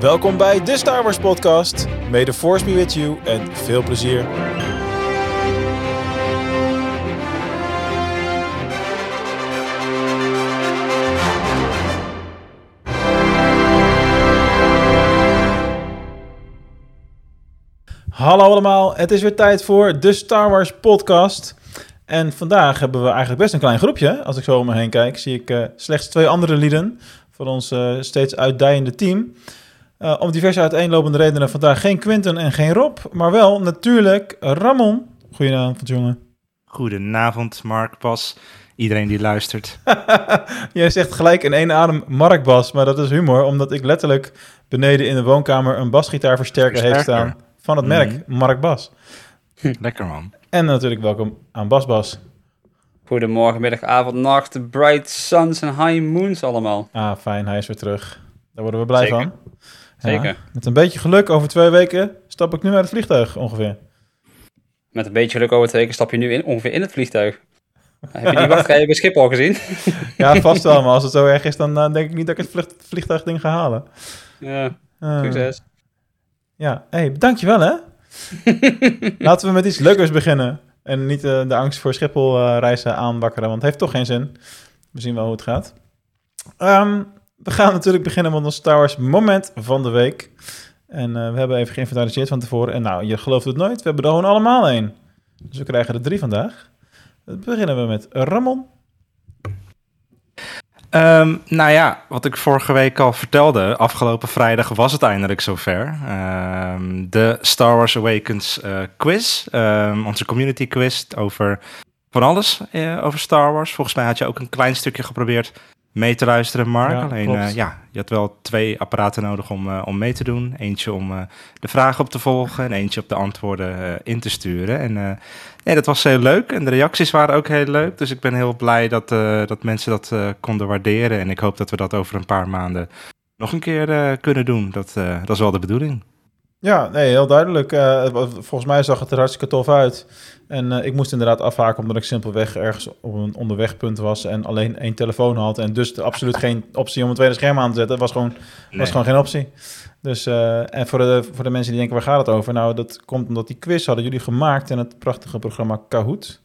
Welkom bij de Star Wars podcast. May the force be with you en veel plezier. Hallo allemaal, het is weer tijd voor de Star Wars podcast. En vandaag hebben we eigenlijk best een klein groepje. Als ik zo om me heen kijk, zie ik uh, slechts twee andere lieden van ons uh, steeds uitdijende team. Uh, om diverse uiteenlopende redenen vandaag geen Quinten en geen Rob, maar wel natuurlijk Ramon. Goedenavond, jongen. Goedenavond, Mark Bas. Iedereen die luistert. Jij zegt gelijk in één adem Mark Bas, maar dat is humor, omdat ik letterlijk beneden in de woonkamer een basgitaarversterker heeft staan van het merk mm. Mark Bas. Lekker man. En natuurlijk welkom aan Bas Bas. Goedemorgen, middag, avond, nacht, bright suns en high moons allemaal. Ah, fijn, hij is weer terug. Daar worden we blij Zeker. van. Zeker. met een beetje geluk, over twee weken stap ik nu uit het vliegtuig ongeveer. Met een beetje geluk over twee weken stap je nu in, ongeveer in het vliegtuig. Heb je die wachtrij bij Schiphol gezien? ja, vast wel, maar als het zo erg is, dan uh, denk ik niet dat ik het vliegtuigding ga halen. Ja, uh, succes. Ja, hey, dankjewel hè. Laten we met iets leukers beginnen. En niet uh, de angst voor Schiphol reizen aanwakkeren, want het heeft toch geen zin. We zien wel hoe het gaat. Um, we gaan natuurlijk beginnen met ons Star Wars moment van de week. En uh, we hebben even geïnventariseerd van tevoren. En nou, je gelooft het nooit, we hebben er gewoon allemaal één. Dus we krijgen er drie vandaag. Dan beginnen we met Ramon. Um, nou ja, wat ik vorige week al vertelde, afgelopen vrijdag was het eindelijk zover. Um, de Star Wars Awakens uh, quiz, um, onze community quiz over van alles uh, over Star Wars. Volgens mij had je ook een klein stukje geprobeerd mee te luisteren, Mark. Ja, Alleen uh, ja, je had wel twee apparaten nodig om, uh, om mee te doen. Eentje om uh, de vragen op te volgen en eentje op de antwoorden in te sturen. En nee, dat was heel leuk en de reacties waren ook heel leuk. Dus ik ben heel blij dat, dat mensen dat konden waarderen. En ik hoop dat we dat over een paar maanden nog een keer kunnen doen. Dat, dat is wel de bedoeling. Ja, nee, heel duidelijk. Uh, volgens mij zag het er hartstikke tof uit. En uh, ik moest inderdaad afhaken omdat ik simpelweg ergens op een onderwegpunt was en alleen één telefoon had. En dus absoluut geen optie om een tweede scherm aan te zetten. was gewoon, nee. was gewoon geen optie. Dus, uh, en voor de, voor de mensen die denken, waar gaat het over? Nou, dat komt omdat die quiz hadden jullie gemaakt in het prachtige programma Kahoot.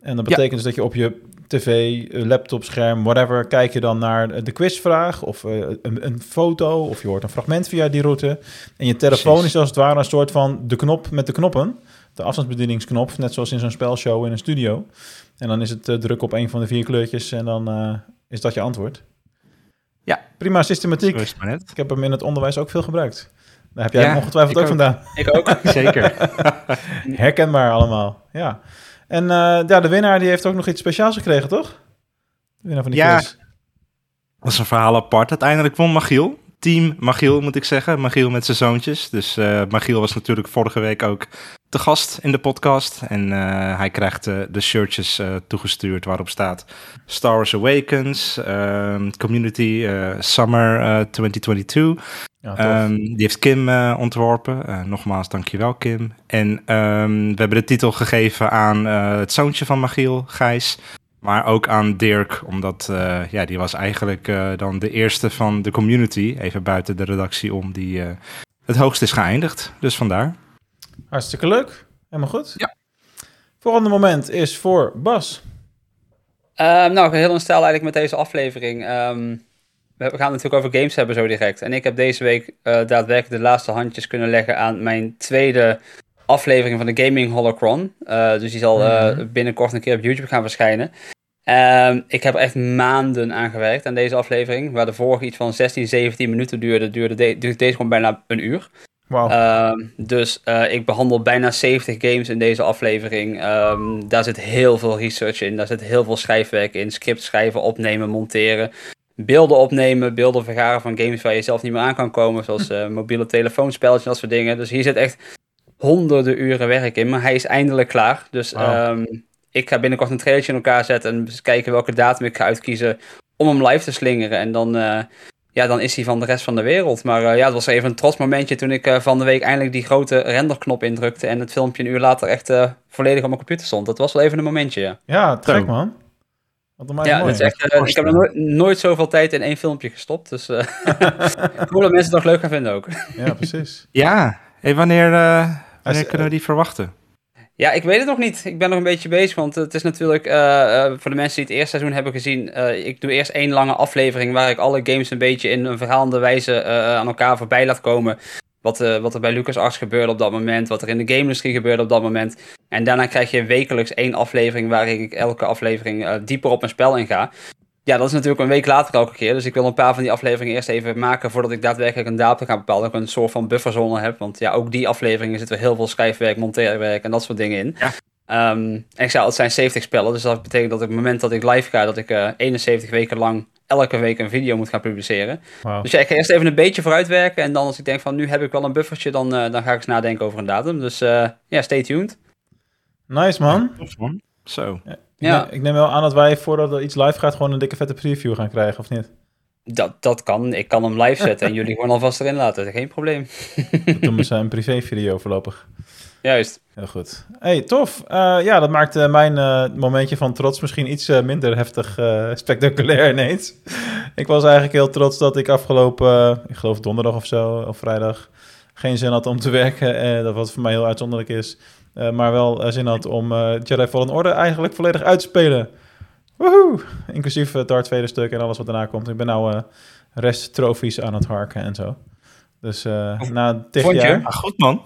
En dat betekent ja. dus dat je op je tv, laptop, scherm, whatever, kijk je dan naar de quizvraag of uh, een, een, foto of je hoort een fragment via die route. En je telefoon Precies. is als het ware een soort van de knop met de knoppen. De afstandsbedieningsknop, net zoals in zo'n spelshow in een studio. En dan is het uh, druk op een van de vier kleurtjes en dan uh, is dat je antwoord. Ja. Prima systematiek. Ik heb hem in het onderwijs ook veel gebruikt. Daar heb jij ja, ongetwijfeld ook, ook vandaan. Ik ook. Zeker. Herkenbaar allemaal, ja. En uh, ja, de winnaar die heeft ook nog iets speciaals gekregen, toch? De winnaar van die ja, quiz. dat is een verhaal apart. Uiteindelijk won Magiel. Team Magiel, moet ik zeggen. Magiel met zijn zoontjes. Dus uh, Magiel was natuurlijk vorige week ook te gast in de podcast. En uh, hij krijgt uh, de shirtjes toegestuurd waarop staat Star Wars Awakens, ehm, Community Summer 2022. Ja, um, die heeft Kim ontworpen. Nogmaals, dankjewel Kim. En um, we hebben de titel gegeven aan het zoontje van Magiel, Gijs. Maar ook aan Dirk, omdat ja, die was eigenlijk dan de eerste van de community, even buiten de redactie om, die het hoogst is geëindigd. Dus vandaar. Hartstikke leuk. Helemaal goed. Ja. Volgende moment is voor Bas. Uh, nou, heel een stijl eigenlijk met deze aflevering. Um, we gaan het natuurlijk over games hebben zo direct. En ik heb deze week uh, daadwerkelijk de laatste handjes kunnen leggen aan mijn tweede aflevering van de Gaming Holocron. Uh, dus die zal uh, binnenkort een keer op YouTube gaan verschijnen. Um, ik heb echt maanden aan gewerkt aan deze aflevering. Waar de vorige iets van 16, 17 minuten duurde, duurde, de, duurde deze gewoon bijna een uur. Wow. Um, dus uh, ik behandel bijna 70 games in deze aflevering. Um, daar zit heel veel research in. Daar zit heel veel schrijfwerk in. Script schrijven, opnemen, monteren. Beelden opnemen, beelden vergaren van games waar je zelf niet meer aan kan komen. Zoals uh, mobiele telefoonspelletjes en dat soort dingen. Dus hier zit echt honderden uren werk in. Maar hij is eindelijk klaar. Dus wow. um, ik ga binnenkort een trailertje in elkaar zetten. En kijken welke datum ik ga uitkiezen om hem live te slingeren. En dan... Uh, ja, dan is hij van de rest van de wereld. Maar uh, ja, het was even een trots momentje toen ik uh, van de week eindelijk die grote renderknop indrukte en het filmpje een uur later echt uh, volledig op mijn computer stond. Dat was wel even een momentje, ja. Ja, trek man. Wat Ja, mooi. dat is echt, eh, ik heb nooit, nooit zoveel tijd in één filmpje gestopt. Dus eh ik hoop dat mensen het nog leuk gaan vinden ook. Ja, precies. Ja, hey, wanneer, eh, wanneer kunnen we die verwachten? Ja, ik weet het nog niet. Ik ben nog een beetje bezig, want het is natuurlijk eh, eh, voor de mensen die het eerste seizoen hebben gezien. eh, ik doe eerst één lange aflevering waar ik alle games een beetje in een verhalende wijze eh, aan elkaar voorbij laat komen. Wat, eh, wat er bij LucasArts gebeurde op dat moment, wat er in de game-industrie gebeurde op dat moment. En daarna krijg je wekelijks één aflevering waarin ik elke aflevering eh, dieper op mijn spel inga. Ja, dat is natuurlijk een week later elke keer. Dus ik wil een paar van die afleveringen eerst even maken voordat ik daadwerkelijk een datum ga bepalen. Dat ik een soort van bufferzone heb. Want ja, ook die afleveringen zitten heel veel schrijfwerk, monteerwerk en dat soort dingen in. Ja. Ehm, en ik zei, het zijn 70 spellen. Dus dat betekent dat op het moment dat ik live ga, dat ik eh 71 weken lang elke week een video moet gaan publiceren. Dus ja, ik ga eerst even een beetje vooruitwerken. En dan als ik denk van nu heb ik wel een buffertje, dan, eh, dan ga ik eens nadenken over een datum. Dus eh, ja, stay tuned. Nice, man. Tof, man. Zo. Ja. Ja. Ik neem wel aan dat wij, voordat er iets live gaat, gewoon een dikke vette preview gaan krijgen, of niet? Dat, dat kan. Ik kan hem live zetten en jullie gewoon alvast erin laten. Geen probleem. Dat doen we zijn privé-video voorlopig. Juist. Heel goed. Hey, tof. Eh, ja, dat maakt eh, mijn eh, momentje van trots misschien iets minder heftig spectaculair ineens. ik was eigenlijk heel trots dat ik afgelopen, ik geloof donderdag of zo, of vrijdag, geen zin had om te werken. dat wat voor mij heel uitzonderlijk is. Eh, maar wel eh, zin had om eh Jedi Fallen Order eigenlijk volledig uit te spelen. Woehoe! Inclusief het Darth Vader stuk en alles wat daarna komt. Ik ben nou eh rest trofies aan het harken en zo. Dus eh na je? jaar... Ah, goed, man.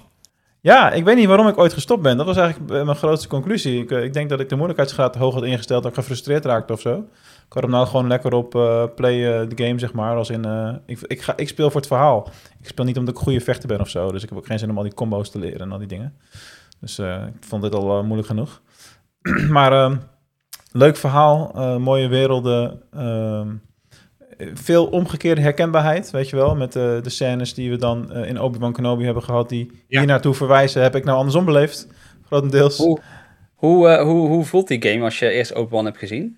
Ja, ik weet niet waarom ik ooit gestopt ben. Dat was eigenlijk mijn grootste conclusie. Ik, ik denk dat ik de moeilijkheidsgraad hoog had ingesteld, dat ik gefrustreerd raakte of zo. Ik had hem nou gewoon lekker op play eh, the game, zeg maar. Als in, ik, ik, ga, ik speel voor het verhaal. Ik speel niet omdat ik goede vechter ben of zo. Dus ik heb ook geen zin om al die combo's te leren en al die dingen. Dus eh, ik vond dit al eh, moeilijk genoeg. maar ehm, leuk verhaal, eh, mooie werelden. ehm, veel omgekeerde herkenbaarheid, weet je wel. Met de de scènes die we dan in Obi-Wan Kenobi hebben gehad... die Ja. hier naartoe verwijzen, heb ik nou andersom beleefd. Grotendeels. Hoe, hoe, hoe, hoe voelt die game als je eerst Obi-Wan hebt gezien?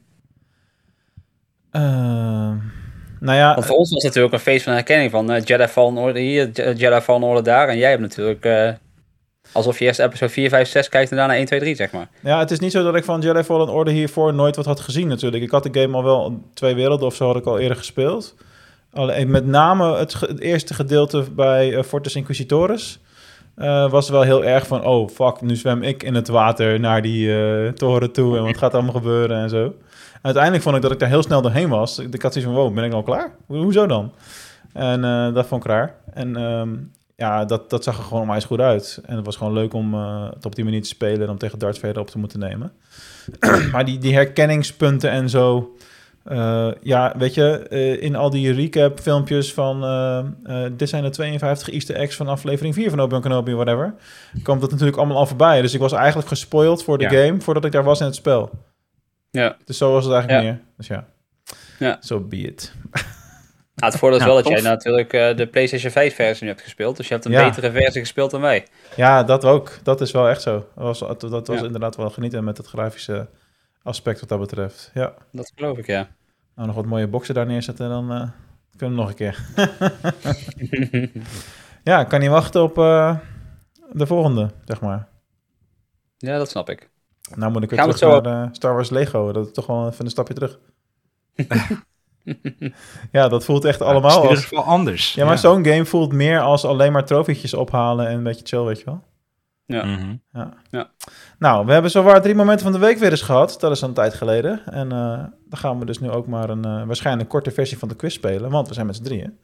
Ehm, nou ja, Want voor ons was het natuurlijk een feest van herkenning van Jedi Fallen Order hier, Je- Jedi Fallen Order daar. En jij hebt natuurlijk alsof je eerst episode 4, 5, 6 kijkt en daarna 1, 2, 3, zeg maar. ja, het is niet zo dat ik van Jedi Fallen Order hiervoor nooit wat had gezien natuurlijk. Ik had de game al wel twee werelden of zo had ik al eerder gespeeld. Alleen met name het, eerste gedeelte bij eh, Fortis Inquisitoris... eh, was wel heel erg van, oh fuck, nu zwem ik in het water naar die eh, toren toe en wat gaat er allemaal gebeuren en zo. Uiteindelijk vond ik dat ik daar heel snel doorheen was. Ik, had zoiets van, wow, ben ik al klaar? Ho- hoezo dan? En dat vond ik raar. En ehm, ja, dat, dat zag er gewoon onwijs goed uit. En het was gewoon leuk om eh, het op die manier te spelen en om tegen Darth Vader op te moeten nemen. maar die, die herkenningspunten en zo... eh, ja, weet je, eh, in al die recap filmpjes van... dit zijn de 52 easter eggs van aflevering 4 van Obi-Wan Kenobi, whatever... kwam dat natuurlijk allemaal al voorbij. Dus ik was eigenlijk gespoild voor de Ja. game... voordat ik daar was in het spel. Ja. Dus zo was het eigenlijk Ja. meer. Dus ja, Ja. so be it. Nou, het voordeel is Ja, wel dat tof. jij natuurlijk eh, de PlayStation 5 versie nu hebt gespeeld. Dus je hebt een Ja. betere versie gespeeld dan wij. Ja, dat ook. Dat is wel echt zo. Dat was, dat was Ja. inderdaad wel genieten met het grafische aspect wat dat betreft. Ja. Dat geloof ik, ja. Nou, nog wat mooie boxen daar neerzetten, dan eh, kunnen we nog een keer. ja, ik kan niet wachten op eh, de volgende, zeg maar. ja, dat snap ik. Nou moet ik weer Gaan terug naar Star Wars Lego. Dat is toch wel even een stapje terug. ja, dat voelt echt allemaal in ieder als... geval anders. Ja, maar zo'n game voelt meer als alleen maar trofietjes ophalen en een beetje chill, weet je wel. Mhm. Nou, we hebben zowaar drie momenten van de week weer eens gehad. Dat is een tijd geleden. En eh, dan gaan we dus nu ook maar een eh, waarschijnlijk korte versie van de quiz spelen. Want we zijn met z'n drieën.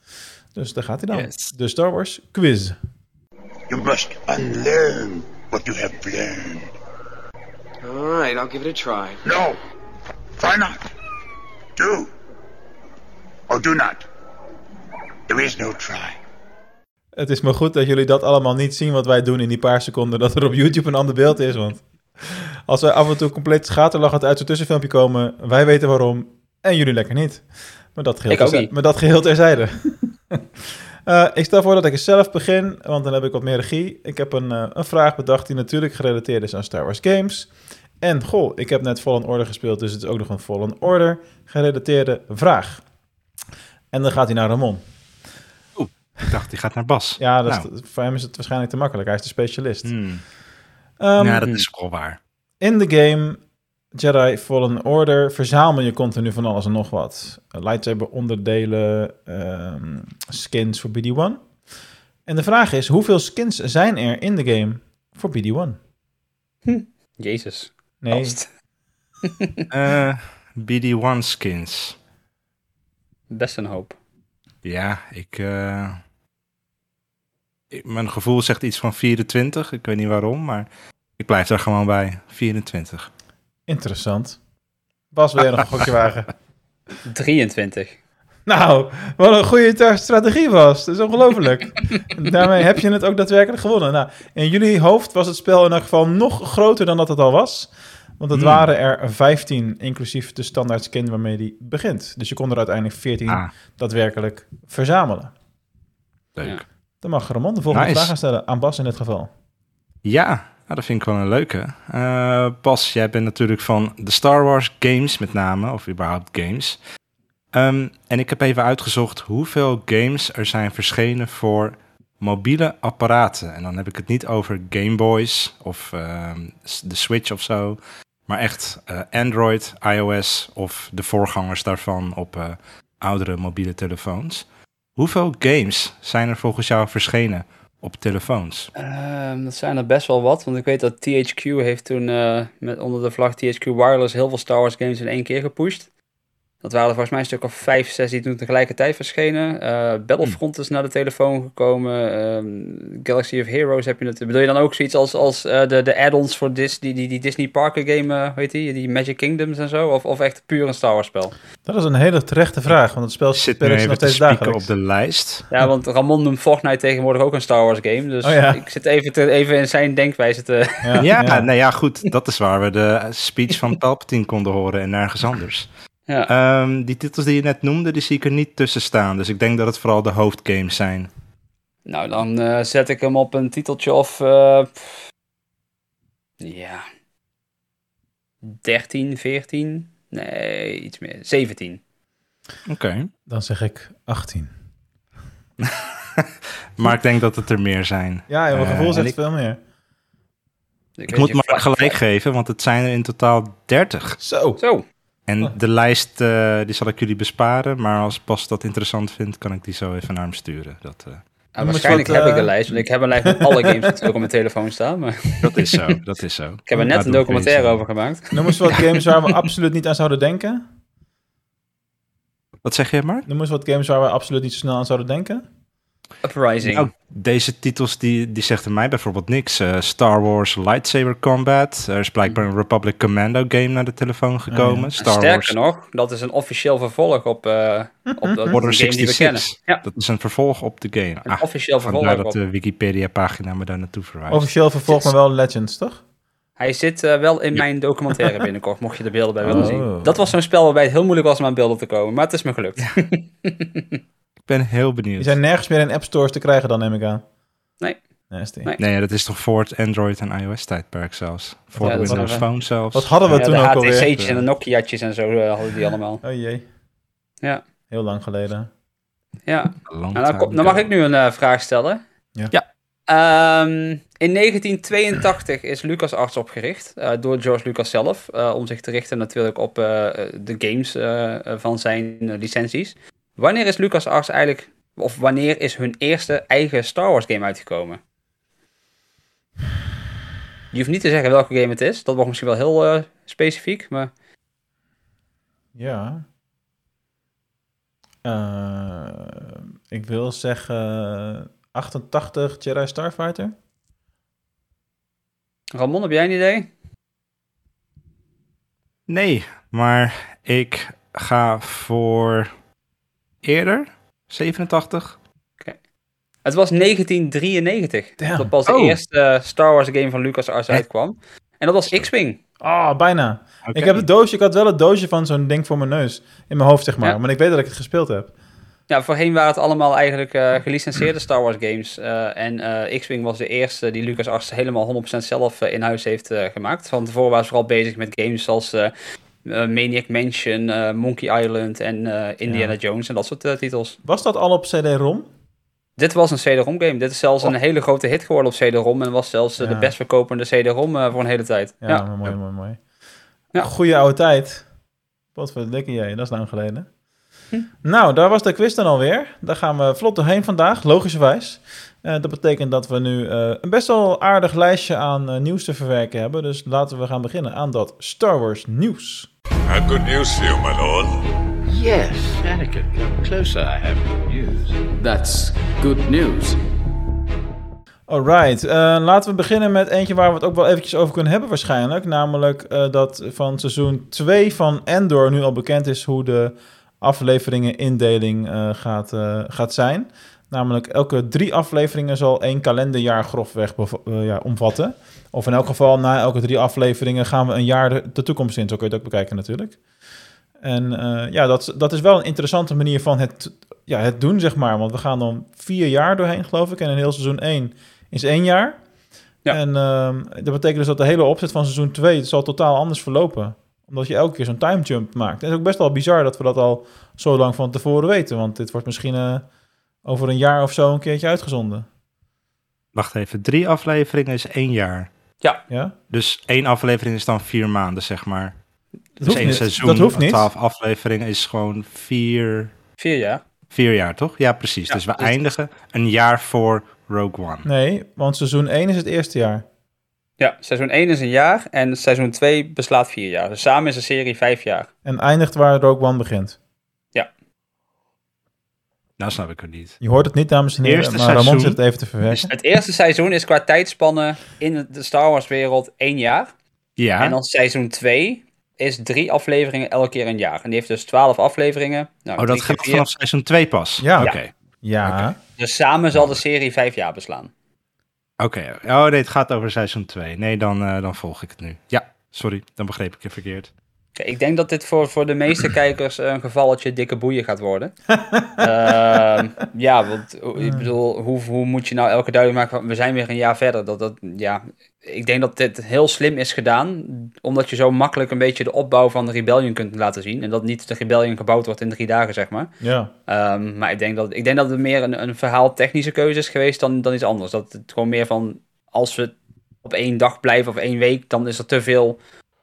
Dus daar gaat hij dan. Yes. De Star Wars quiz. You must unlearn what you have learned. All right, I'll give it a try. No, try not. Do. Or do not. There is no try. Het is maar goed dat jullie dat allemaal niet zien wat wij doen in die paar seconden dat er op YouTube een ander beeld is. Want als wij af en toe compleet schaterlachend uit zo'n tussenfilmpje komen, wij weten waarom en jullie lekker niet. Maar dat geheel, Ik ook terzi- niet. maar dat geheel terzijde. Eh, ik stel voor dat ik eens zelf begin, want dan heb ik wat meer regie. Ik heb een, eh, een vraag bedacht die natuurlijk gerelateerd is aan Star Wars games. En goh, ik heb net Fallen Order gespeeld, dus het is ook nog een Fallen Order gerelateerde vraag. En dan gaat hij naar Ramon. Ik dacht, die gaat naar Bas. Ja, dat is- Nou. voor hem is het waarschijnlijk te makkelijk. Hij is de specialist. Hmm. Ehm, ja, dat is wel waar. In de game Jedi Fallen Order verzamel je continu van alles en nog wat. Lightsaber onderdelen, ehm, skins voor BD-1. En de vraag is, hoeveel skins zijn er in de game voor BD-1? Jezus. Nee. Eh, BD-1 skins. Best een hoop. Ja, ik, eh, ik- Mijn gevoel zegt iets van 24. Ik weet niet waarom, maar ik blijf daar gewoon bij. 24. interessant. Bas, wil jij nog een gokje wagen? 23. Nou, wat een goede strategie was. Dat is ongelooflijk. Daarmee heb je het ook daadwerkelijk gewonnen. Nou, in jullie hoofd was het spel in elk geval nog groter dan dat het al was. Want het Hmm. waren er 15, inclusief de standaard skin waarmee die begint. Dus je kon er uiteindelijk 14 Ah, daadwerkelijk verzamelen. leuk. Dan mag Ramon de volgende Nice. vraag gaan stellen. Aan Bas in dit geval. Ja, nou, dat vind ik wel een leuke. Eh Bas, jij bent natuurlijk van de Star Wars games met name, of überhaupt games. Ehm, en ik heb even uitgezocht hoeveel games er zijn verschenen voor mobiele apparaten. En dan heb ik het niet over Game Boys of ehm, de Switch of zo. Maar echt eh, Android, iOS of de voorgangers daarvan op eh, oudere mobiele telefoons. Hoeveel games zijn er volgens jou verschenen op telefoons? Ehm, dat zijn er best wel wat, want ik weet dat THQ heeft toen eh, met onder de vlag THQ Wireless heel veel Star Wars games in één keer gepusht. Dat waren volgens mij een stuk of vijf, zes die toen tegelijkertijd verschenen. Eh, Battlefront is naar de telefoon gekomen. Ehm, Galaxy of Heroes heb je het. Bedoel je dan ook zoiets als, als eh, de, de add-ons voor Dis, die, die, die Disney Parker game, eh, weet die, die Magic Kingdoms en zo? Of, of echt puur een Star Wars spel? Dat is een hele terechte vraag, want het spel zit nu even nog te steeds dagelijks. op de lijst. Ja, want Ramon noemt Fortnite tegenwoordig ook een Star Wars game. Dus Oh ja. ik zit even, te, even in zijn denkwijze te... Ja, Ja, ja. nou ja, goed. Dat is waar we de speech van Palpatine konden horen en nergens anders. Ja. Ehm, die titels die je net noemde, die zie ik er niet tussen staan. Dus ik denk dat het vooral de hoofdgames zijn. Nou, dan eh, zet ik hem op een titeltje of. eh, ja. 13, 14? Nee, iets meer. 17. Oké. Dan zeg ik 18. Maar ik denk dat het er meer zijn. Ja, in mijn Eh, gevoel en zegt ik, veel meer. Ik, ik moet maar gelijk geven, want het zijn er in totaal 30. Zo. Zo. En de lijst, eh, die zal ik jullie besparen. Maar als Bas dat interessant vindt, kan ik die zo even naar hem sturen. Dat, eh, waarschijnlijk wat, heb ik eh, een lijst, want ik heb een lijst met alle games die ook op mijn telefoon staan. Maar dat is zo, dat is zo. ik heb er net Nou, een documentaire over gemaakt. Noem eens wat games waar we absoluut niet aan zouden denken. Wat zeg je, Mark? Noem eens wat games waar we absoluut niet zo snel aan zouden denken. Uprising. Nou, deze titels die, die zegt mij bijvoorbeeld niks. Eh, Star Wars Lightsaber Combat. Er is blijkbaar een Republic Commando game naar de telefoon gekomen. Oh ja. Star Sterker Wars nog, dat is een officieel vervolg op, eh op de, Order de game die we kennen. 66. Ja, Dat is een vervolg op de game. een Ah, officieel vervolg dat de Wikipedia-pagina me daar naartoe verwijst. Officieel vervolgt maar wel Legends, toch? Hij zit eh, wel in mijn documentaire binnenkort, mocht je de beelden bij willen Oh. zien. Dat was zo'n spel waarbij het heel moeilijk was om aan beelden te komen, maar het is me gelukt. ben heel benieuwd. Die zijn nergens meer in app stores te krijgen dan, neem ik aan. Nee. Nee. Nee. Nee, dat is toch voor het Android en iOS tijdperk zelfs. Voor Ja, de Windows Phone zelfs. Wat hadden we Ja, toen de ook alweer? HTC's en de Nokia'tjes en zo eh, hadden die allemaal. Oh jee. Ja, Heel lang geleden. ja. Long En dan, dan mag ik nu een eh, vraag stellen. Ja. Ja. Ehm, in 1982 is LucasArts opgericht eh, door George Lucas zelf. eh, om zich te richten natuurlijk op eh, de games van zijn licenties. Wanneer is LucasArts eigenlijk, of wanneer is hun eerste eigen Star Wars game uitgekomen? Je hoeft niet te zeggen welke game het is. Dat wordt misschien wel heel eh, specifiek. Maar Ja. Eh, ik wil zeggen 88 Jedi Starfighter. Ramon, heb jij een idee? Nee, maar ik ga voor eerder. 87. Het was 1993. Damn. Dat pas de Oh. eerste eh, Star Wars game van LucasArts uitkwam. En dat was X-Wing. Oh, bijna. Oké. Ik heb het doosje, ik had wel het doosje van zo'n ding voor mijn neus in mijn hoofd, zeg maar. Ja. Maar ik weet dat ik het gespeeld heb. Ja, voorheen waren het allemaal eigenlijk eh, gelicenseerde Star Wars games. eh, en X-Wing was de eerste die LucasArts helemaal 100% zelf in huis heeft gemaakt. Van tevoren waren ze vooral bezig met games zoals Maniac Mansion, eh, Monkey Island en eh, Indiana Ja. Jones en dat soort eh, titels. Was dat al op CD-ROM? Dit was een CD-ROM game. Dit is zelfs een hele grote hit geworden op CD-ROM. En was zelfs eh, Ja. de best verkopende CD-ROM eh, voor een hele tijd. Ja, Ja. mooi, mooi, mooi. Ja. Goeie oude tijd. Wat voor dikke jij, dat is lang geleden. Hm. Nou, daar was de quiz dan alweer. Daar gaan we vlot doorheen vandaag, logischerwijs. Eh, dat betekent dat we nu eh, een best wel aardig lijstje aan eh, nieuws te verwerken hebben. Dus laten we gaan beginnen aan dat Star Wars nieuws. Good news for you, my lord. Yes, Anakin, come closer. I have good news. That's good news. Alright, eh, laten we beginnen met eentje waar we het ook wel eventjes over kunnen hebben waarschijnlijk. Namelijk eh, dat van seizoen 2 van Endor nu al bekend is hoe de afleveringen indeling eh, gaat, eh, gaat zijn. Namelijk elke drie afleveringen zal één kalenderjaar grofweg eh, ja, omvatten. Of in elk geval na elke drie afleveringen gaan we een jaar de, de toekomst in. Zo kun je het ook bekijken natuurlijk. En eh, ja, dat, dat is wel een interessante manier van het, ja, het doen, zeg maar. Want we gaan dan vier jaar doorheen, geloof ik. En in heel seizoen 1 is één jaar. Ja. En ehm, dat betekent dus dat de hele opzet van seizoen 2 zal totaal anders verlopen. Omdat je elke keer zo'n time jump maakt. En het is ook best wel bizar dat we dat al zo lang van tevoren weten. Want dit wordt misschien eh, over een jaar of zo een keertje uitgezonden. Wacht even, drie afleveringen is één jaar. Ja? Dus één aflevering is dan vier maanden, zeg maar. Dat Dus hoeft één niet. seizoen, Dat hoeft niet. twaalf afleveringen is gewoon vier, Vier jaar. vier jaar, toch? Ja, precies. Ja, dus we dus- eindigen een jaar voor Rogue One. Nee, want seizoen 1 is het eerste jaar. Ja, seizoen 1 is een jaar en seizoen 2 beslaat vier jaar. Dus samen is de serie vijf jaar. En eindigt waar Rogue One begint. Nou snap ik het niet. Je hoort het niet, dames en heren, Eerste maar Ramon seizoen zit het even te verwerken. Het eerste seizoen is qua tijdspannen in de Star Wars wereld één jaar. Ja, En dan seizoen 2 is drie afleveringen elke keer een jaar. En die heeft dus 12 afleveringen. Nou, oh, dat vier. vanaf seizoen 2 pas? Ja. Oké. Ja, Dus samen zal de serie vijf jaar beslaan. Oké. Oh nee, het gaat over seizoen 2. Nee, dan, eh, dan volg ik het nu. Ja, sorry, dan begreep ik je verkeerd. Ik denk dat dit voor, voor de meeste kijkers een gevalletje dikke boeien gaat worden. Ehm, ja, want ik bedoel, hoe, hoe moet je nou elke duidelijk maken, van, we zijn weer een jaar verder. Dat, dat, ja, ik denk dat dit heel slim is gedaan, omdat je zo makkelijk een beetje de opbouw van de Rebellion kunt laten zien. En dat niet de Rebellion gebouwd wordt in drie dagen, zeg maar. ja. Ehm, maar ik denk, dat, ik denk dat het meer een, een verhaal technische keuze is geweest dan, dan iets anders. Dat het gewoon meer van, als we op één dag blijven of één week, dan is er te veel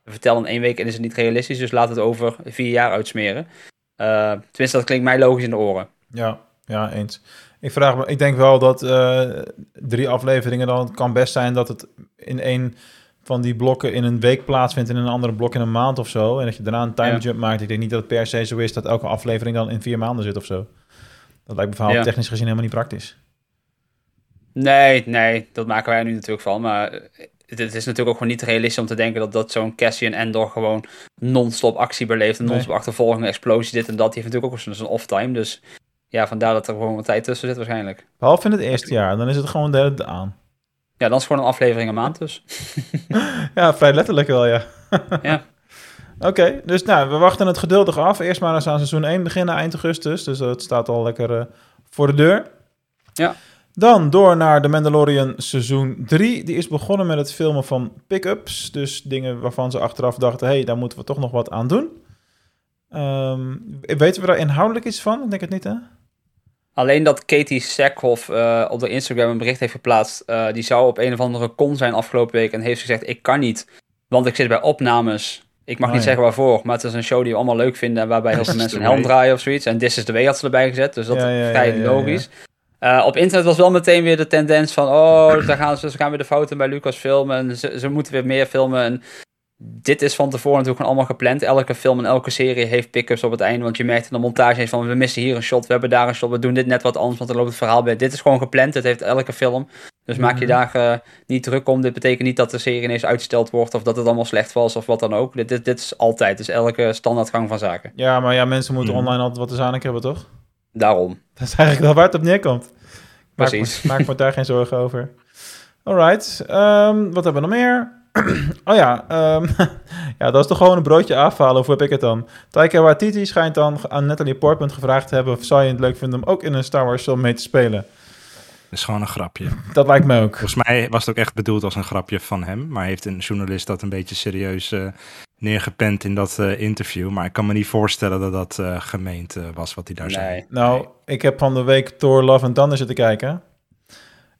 te vertellen in één week en is het niet realistisch. Dus laat het over vier jaar uitsmeren. Eh, tenminste, dat klinkt mij logisch in de oren. Ja, ja, eens. Ik vraag me, ik denk wel dat eh, drie afleveringen dan kan best zijn dat het in één van die blokken in een week plaatsvindt en in een andere blok in een maand of zo. En dat je daarna een time Ja. jump maakt. Ik denk niet dat het per se zo is dat elke aflevering dan in vier maanden zit of zo. Dat lijkt me verhaal Ja. technisch gezien helemaal niet praktisch. Nee, nee, dat maken wij er nu natuurlijk van. Maar het, het is natuurlijk ook gewoon niet realistisch om te denken dat, dat zo'n Cassian Endor gewoon non-stop actie beleeft. Nee. non-stop achtervolging, explosie, dit en dat. Die heeft natuurlijk ook zo'n off-time. Dus ja, vandaar dat er gewoon wat tijd tussen zit waarschijnlijk. Behalve in het eerste jaar, dan is het gewoon de hele aan. Ja, dan is het gewoon een aflevering een maand dus. Ja, vrij letterlijk wel, ja. Ja. Oké, dus nou, we wachten het geduldig af. Eerst maar eens aan seizoen 1 beginnen eind augustus. Dus dat staat al lekker eh, voor de deur. Ja. Dan door naar The Mandalorian seizoen 3. Die is begonnen met het filmen van pick-ups. Dus dingen waarvan ze achteraf dachten... hé, hey, daar moeten we toch nog wat aan doen. Ehm, weten we daar inhoudelijk iets van? Ik denk het niet, hè? Alleen dat Katie Sackhoff eh, op de Instagram een bericht heeft geplaatst. eh, die zou op een of andere con zijn afgelopen week. En heeft gezegd: Ik kan niet, want ik zit bij opnames. Ik mag Oh, niet ja. zeggen waarvoor, maar het is een show die we allemaal leuk vinden. En waarbij heel veel mensen een helm draaien of zoiets. En This is the way had ze erbij gezet. Dus dat Ja, ja, is vrij ja, ja, ja. logisch. Eh, op internet was wel meteen weer de tendens van: Oh, daar gaan ze, ze gaan weer de fouten bij Lucas filmen. En ze, ze moeten weer meer filmen. En dit is van tevoren natuurlijk allemaal gepland. Elke film en elke serie heeft pick-ups op het einde. Want je merkt in de montage van we missen hier een shot, we hebben daar een shot, we doen dit net wat anders, want er loopt het verhaal bij. Dit is gewoon gepland, het heeft elke film. Dus maak je Mhm. daar eh, niet druk om. Dit betekent niet dat de serie ineens uitgesteld wordt of dat het allemaal slecht was of wat dan ook. Dit, dit, dit is altijd, dus elke standaardgang van zaken. Ja, maar ja, mensen moeten Mhm. online altijd wat te zaken hebben, toch? Daarom. Dat is eigenlijk wel waar het op neerkomt. Maak Precies. Me, maak me daar geen zorgen over. Alright, ehm, wat hebben we nog meer? oh ja, ehm, ja, dat is toch gewoon een broodje afhalen, of hoe heb ik het dan? Taika Waititi schijnt dan aan Natalie Portman gevraagd te hebben... of zou je het leuk vinden om ook in een Star Wars film mee te spelen? Dat is gewoon een grapje. Dat lijkt me ook. Volgens mij was het ook echt bedoeld als een grapje van hem. Maar heeft een journalist dat een beetje serieus eh, neergepend in dat eh, interview. Maar ik kan me niet voorstellen dat dat eh, gemeend was wat hij daar zei. Nee. Nou, ik heb van de week Thor Love and Thunder zitten kijken.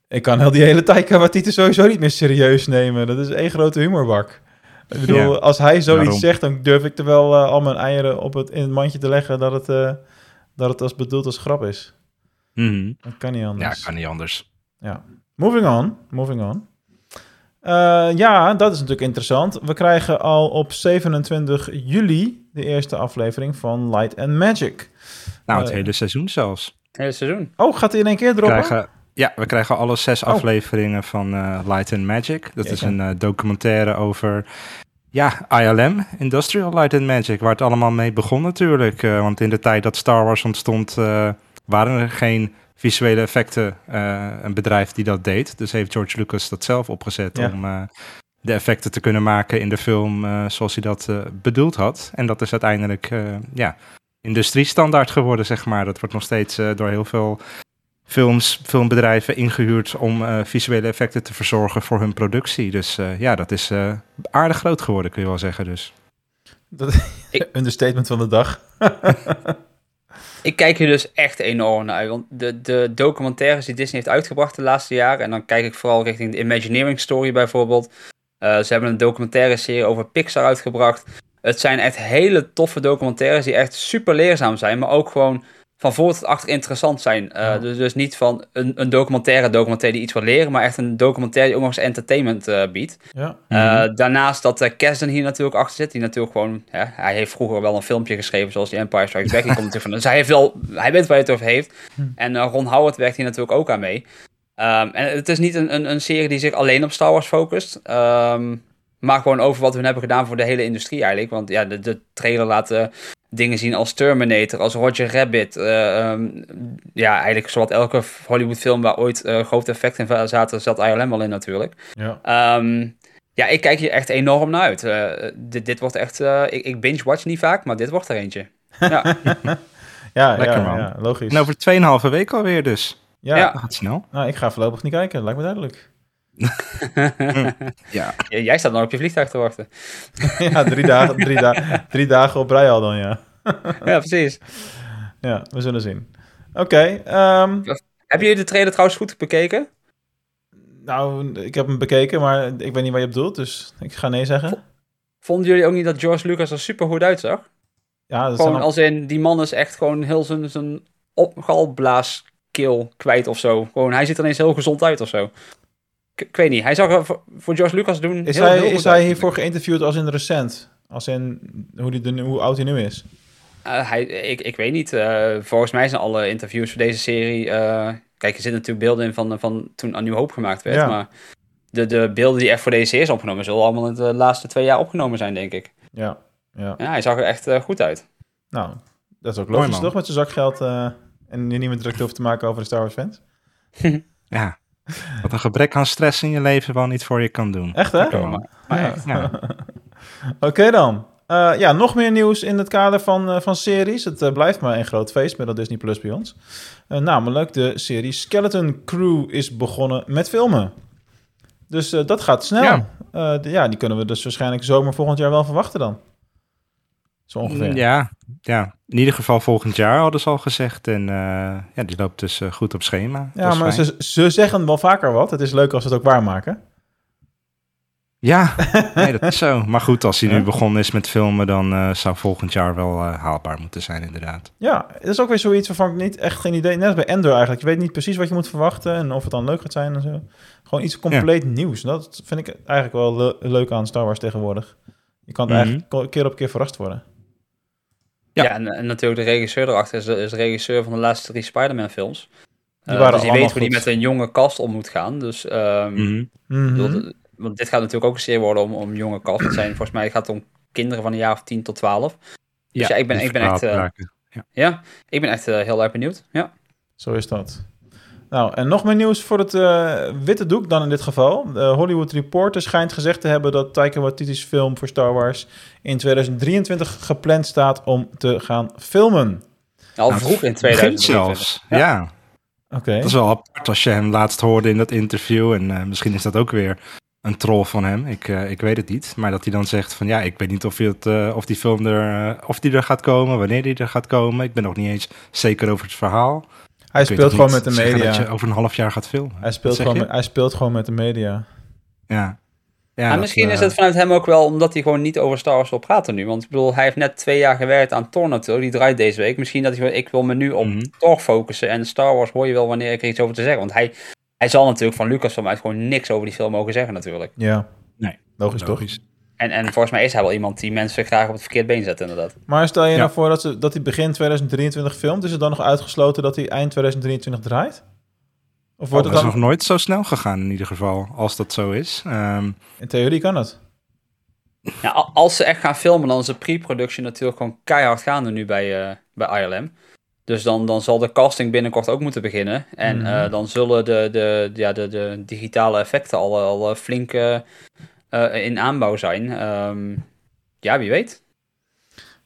Ik kan heel die hele Taika Waititi sowieso niet meer serieus nemen. Dat is één grote humorbak. Ik bedoel, als hij zoiets zegt, dan durf ik er wel al mijn eieren op het, in het mandje te leggen dat het, eh, dat het als bedoeld als grap is. Mhm. Dat kan niet Ja, anders. kan niet anders. Ja. Moving on, moving on. Eh, ja, dat is natuurlijk interessant. We krijgen al op 27 juli de eerste aflevering van Light and Magic. Nou, het Eh, hele seizoen zelfs. Het hele seizoen. Oh, gaat hij in één keer droppen? krijgen, ja, we krijgen alle zes Oh. afleveringen van eh, Light and Magic. Dat is een eh, documentaire over ja, ILM, Industrial Light and Magic, waar het allemaal mee begon natuurlijk. Eh, want in de tijd dat Star Wars ontstond, eh, waren er geen visuele effecten, eh, een bedrijf die dat deed. Dus heeft George Lucas dat zelf opgezet Ja. om eh, de effecten te kunnen maken in de film eh, zoals hij dat eh, bedoeld had. En dat is uiteindelijk eh, ja, industriestandaard geworden, zeg maar. Dat wordt nog steeds eh, door heel veel films, filmbedrijven ingehuurd om eh, visuele effecten te verzorgen voor hun productie. Dus eh, ja, dat is eh, aardig groot geworden, kun je wel zeggen. Dus. Dat, Ik- understatement van de dag. Ik kijk hier dus echt enorm naar. Want de, de documentaires die Disney heeft uitgebracht de laatste jaren. En dan kijk ik vooral richting de Imagineering Story bijvoorbeeld. Eh, ze hebben een documentaire serie over Pixar uitgebracht. Het zijn echt hele toffe documentaires die echt super leerzaam zijn. Maar ook gewoon van voor tot achter interessant zijn. Eh, dus, dus niet van een, een documentaire documentaire die iets wil leren. Maar echt een documentaire die ook nog eens entertainment eh, biedt. Ja. Eh, daarnaast dat uh, Kesden hier natuurlijk achter zit. Die natuurlijk gewoon... Hij heeft vroeger wel een filmpje geschreven zoals die Empire Strikes Back. Die komt van, dus hij, heeft wel, hij weet waar hij het over heeft. En eh, Ron Howard werkt hier natuurlijk ook aan mee. Ehm, en het is niet een, een, een serie die zich alleen op Star Wars focust. Ehm, maar gewoon over wat we hebben gedaan voor de hele industrie eigenlijk. Want ja, de, de trailer laat dingen zien als Terminator, als Roger Rabbit. eh, ehm, ja, eigenlijk zowat elke Hollywood film waar ooit eh, grote effecten in zaten, zat ILM wel in natuurlijk. Ja. Ehm, ja, ik kijk hier echt enorm naar uit. Eh, dit, dit wordt echt... eh, ik, ik binge-watch niet vaak, maar dit wordt er eentje. Ja, Ja, Lekker, ja, man. ja, logisch. En over 2,5 week alweer dus. ja. Ja. Gaat snel. Nou, ik ga voorlopig niet kijken, lijkt me duidelijk. Ja. J- Jij staat dan op je vliegtuig te wachten. ja, drie dagen, drie, da drie dagen op rij al dan, ja. ja, precies. Ja, we zullen zien. Oké, ehm, Hebben jullie de trailer trouwens goed bekeken? nou, ik heb hem bekeken, maar ik weet niet waar je op bedoelt, dus ik ga nee zeggen. Vonden jullie ook niet dat George Lucas er super goed uitzag? Ja, dat Gewoon zijn als in, die man is echt gewoon heel zijn, zijn opgalblaaskeel kwijt of zo. Gewoon, hij ziet er ineens heel gezond uit of zo. Ik, weet niet, hij zag er voor, voor George Lucas doen Is heel, hij, heel goed is hij hiervoor geïnterviewd als in recent? Als in hoe, die, de- hoe oud hij nu is? Eh, hij, ik, ik weet niet. eh, volgens mij zijn alle interviews voor deze serie. eh, kijk, er zitten natuurlijk beelden in van, van toen A Nieuw Hoop gemaakt werd. Ja. Maar de, de beelden die echt voor deze serie zijn opgenomen, zullen allemaal in de laatste twee jaar opgenomen zijn, denk ik. Ja, ja. Ja, hij zag er echt goed uit. Nou, dat is ook logisch toch? Met zijn zakgeld eh, en je niet meer druk hoeft te maken over de Star Wars fans. ja. Wat een gebrek aan stress in je leven wel niet voor je kan doen. Echt hè? Ja. Ja. Oké dan. Eh, ja, nog meer nieuws in het kader van, eh, van series. Het eh, blijft maar een groot feest met dat Disney Plus bij ons. Namelijk de serie Skeleton Crew is begonnen met filmen. Dus dat gaat snel. Ja, die kunnen we dus waarschijnlijk zomer volgend jaar wel verwachten dan. Zo ongeveer. Ja, ja, in ieder geval volgend jaar hadden ze al gezegd. En eh, ja, die loopt dus eh, goed op schema. Ja, Dat is maar ze, ze zeggen wel vaker wat. Het is leuk als ze het ook waarmaken. Ja, nee, dat is zo. Maar goed, als hij Ja. nu begonnen is met filmen, dan eh, zou volgend jaar wel haalbaar moeten zijn, inderdaad. Ja, het is ook weer zoiets waarvan ik niet echt geen idee... Net als bij Endor eigenlijk. Je weet niet precies wat je moet verwachten en of het dan leuk gaat zijn en zo. Gewoon iets compleet nieuws. Dat vind ik eigenlijk wel le- leuk aan Star Wars tegenwoordig. Je kan Mhm. eigenlijk keer op keer verrast worden. Ja, Ja. en, en natuurlijk de regisseur erachter is de, is de regisseur van de laatste drie Spider-Man films. Die Eh, waren dus die weet hoe die met een jonge cast om moet gaan. Dus, ehm, Mhm. Mhm. bedoel, want dit gaat natuurlijk ook een serie worden om, om jonge cast. Het zijn, volgens mij gaat het om kinderen van een jaar of 10 tot 12. Dus ja, ik ben, ik ben echt, eh. Ja. ja, ik ben echt eh, heel erg benieuwd. Ja. Zo is dat. Nou, en nog meer nieuws voor het eh, witte doek dan in dit geval. De Hollywood Reporter schijnt gezegd te hebben dat Taika Waititi's film voor Star Wars in 2023 gepland staat om te gaan filmen. Al Nou, vroeg in Begint 2023. zelfs. Ja. Oké. dat is wel apart als je hem laatst hoorde in dat interview. En eh, misschien is dat ook weer een troll van hem. Ik, eh, ik weet het niet. Maar dat hij dan zegt van ja, ik weet niet of, je het, eh, of die film er, eh, of die er gaat komen, wanneer die er gaat komen. Ik ben nog niet eens zeker over het verhaal. Hij speelt toch gewoon met de media. Dat je over een half jaar gaat filmen. Hij speelt, gewoon met, hij speelt gewoon met de media. Ja. Ja, dat, misschien is eh, het vanuit hem ook wel omdat hij gewoon niet over Star Wars wil praten nu. Want ik bedoel, hij heeft net twee jaar gewerkt aan natuurlijk. Die draait deze week. Misschien dat hij ik wil me nu op Mhm. Thor focussen. En Star Wars hoor je wel wanneer ik er iets over te zeggen. Want hij, hij zal natuurlijk van Lucasfilm uit gewoon niks over die film mogen zeggen natuurlijk. Ja. Nee. Logisch, toch? En, en volgens mij is hij wel iemand die mensen graag op het verkeerd been zet inderdaad. Maar stel je Ja. nou voor dat, ze, dat hij begin 2023 filmt, is het dan nog uitgesloten dat hij eind 2023 draait? Of Oh, wordt dat het is dan... nog nooit zo snel gegaan in ieder geval, als dat zo is. Ehm, In theorie kan het. Ja, als ze echt gaan filmen, dan is de pre-production natuurlijk gewoon keihard gaande nu bij, eh, bij ILM. Dus dan, dan zal de casting binnenkort ook moeten beginnen. En Mhm. eh, dan zullen de, de, ja, de, de digitale effecten al, al eh, flink eh, in aanbouw zijn. Ehm, ja, wie weet.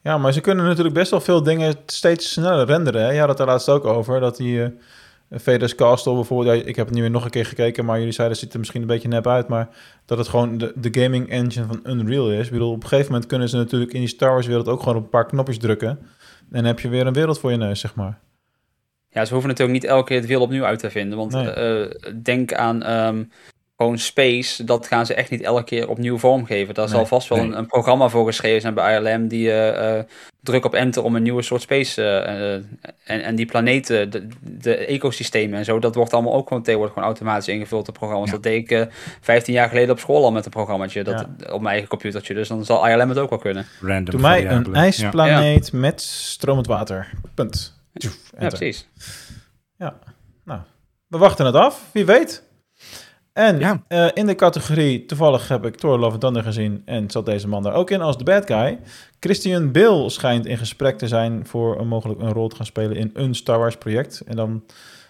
Ja, maar ze kunnen natuurlijk best wel veel dingen steeds sneller renderen. Hè? Je had het er laatst ook over, dat die eh VDS Castle bijvoorbeeld... Ja, ik heb het nu weer nog een keer gekeken, maar jullie zeiden... het ziet er misschien een beetje nep uit, maar dat het gewoon de, de gaming engine van Unreal is. Ik bedoel, op een gegeven moment kunnen ze natuurlijk in die Star Wars wereld... ook gewoon op een paar knopjes drukken. En dan heb je weer een wereld voor je neus, zeg maar. Ja, ze hoeven natuurlijk niet elke keer het wiel opnieuw uit te vinden. Want Nee. eh, denk aan ehm, gewoon space. Dat gaan ze echt niet elke keer opnieuw vormgeven. Daar zal vast wel nee. een, een programma voor geschreven zijn bij ILM. Die eh, eh, druk op enter om een nieuwe soort space. eh, en, en die planeten, de, de ecosystemen en zo. Dat wordt allemaal ook gewoon tegenwoordig gewoon automatisch ingevuld op programma's. Ja. Dat deed ik eh 15 jaar geleden op school al met een programmaatje. Dat, Op mijn eigen computertje. Dus dan zal ILM het ook wel kunnen. random Doe mij een. Ja. ijsplaneet met stromend water. Punt. Tjoef, Ja, precies. We wachten het af, wie weet. En Ja. eh, in de categorie, toevallig heb ik Thor Love and Thunder gezien en zat deze man daar ook in als de bad guy. Christian Bale schijnt in gesprek te zijn voor een mogelijk een rol te gaan spelen in een Star Wars project. En dan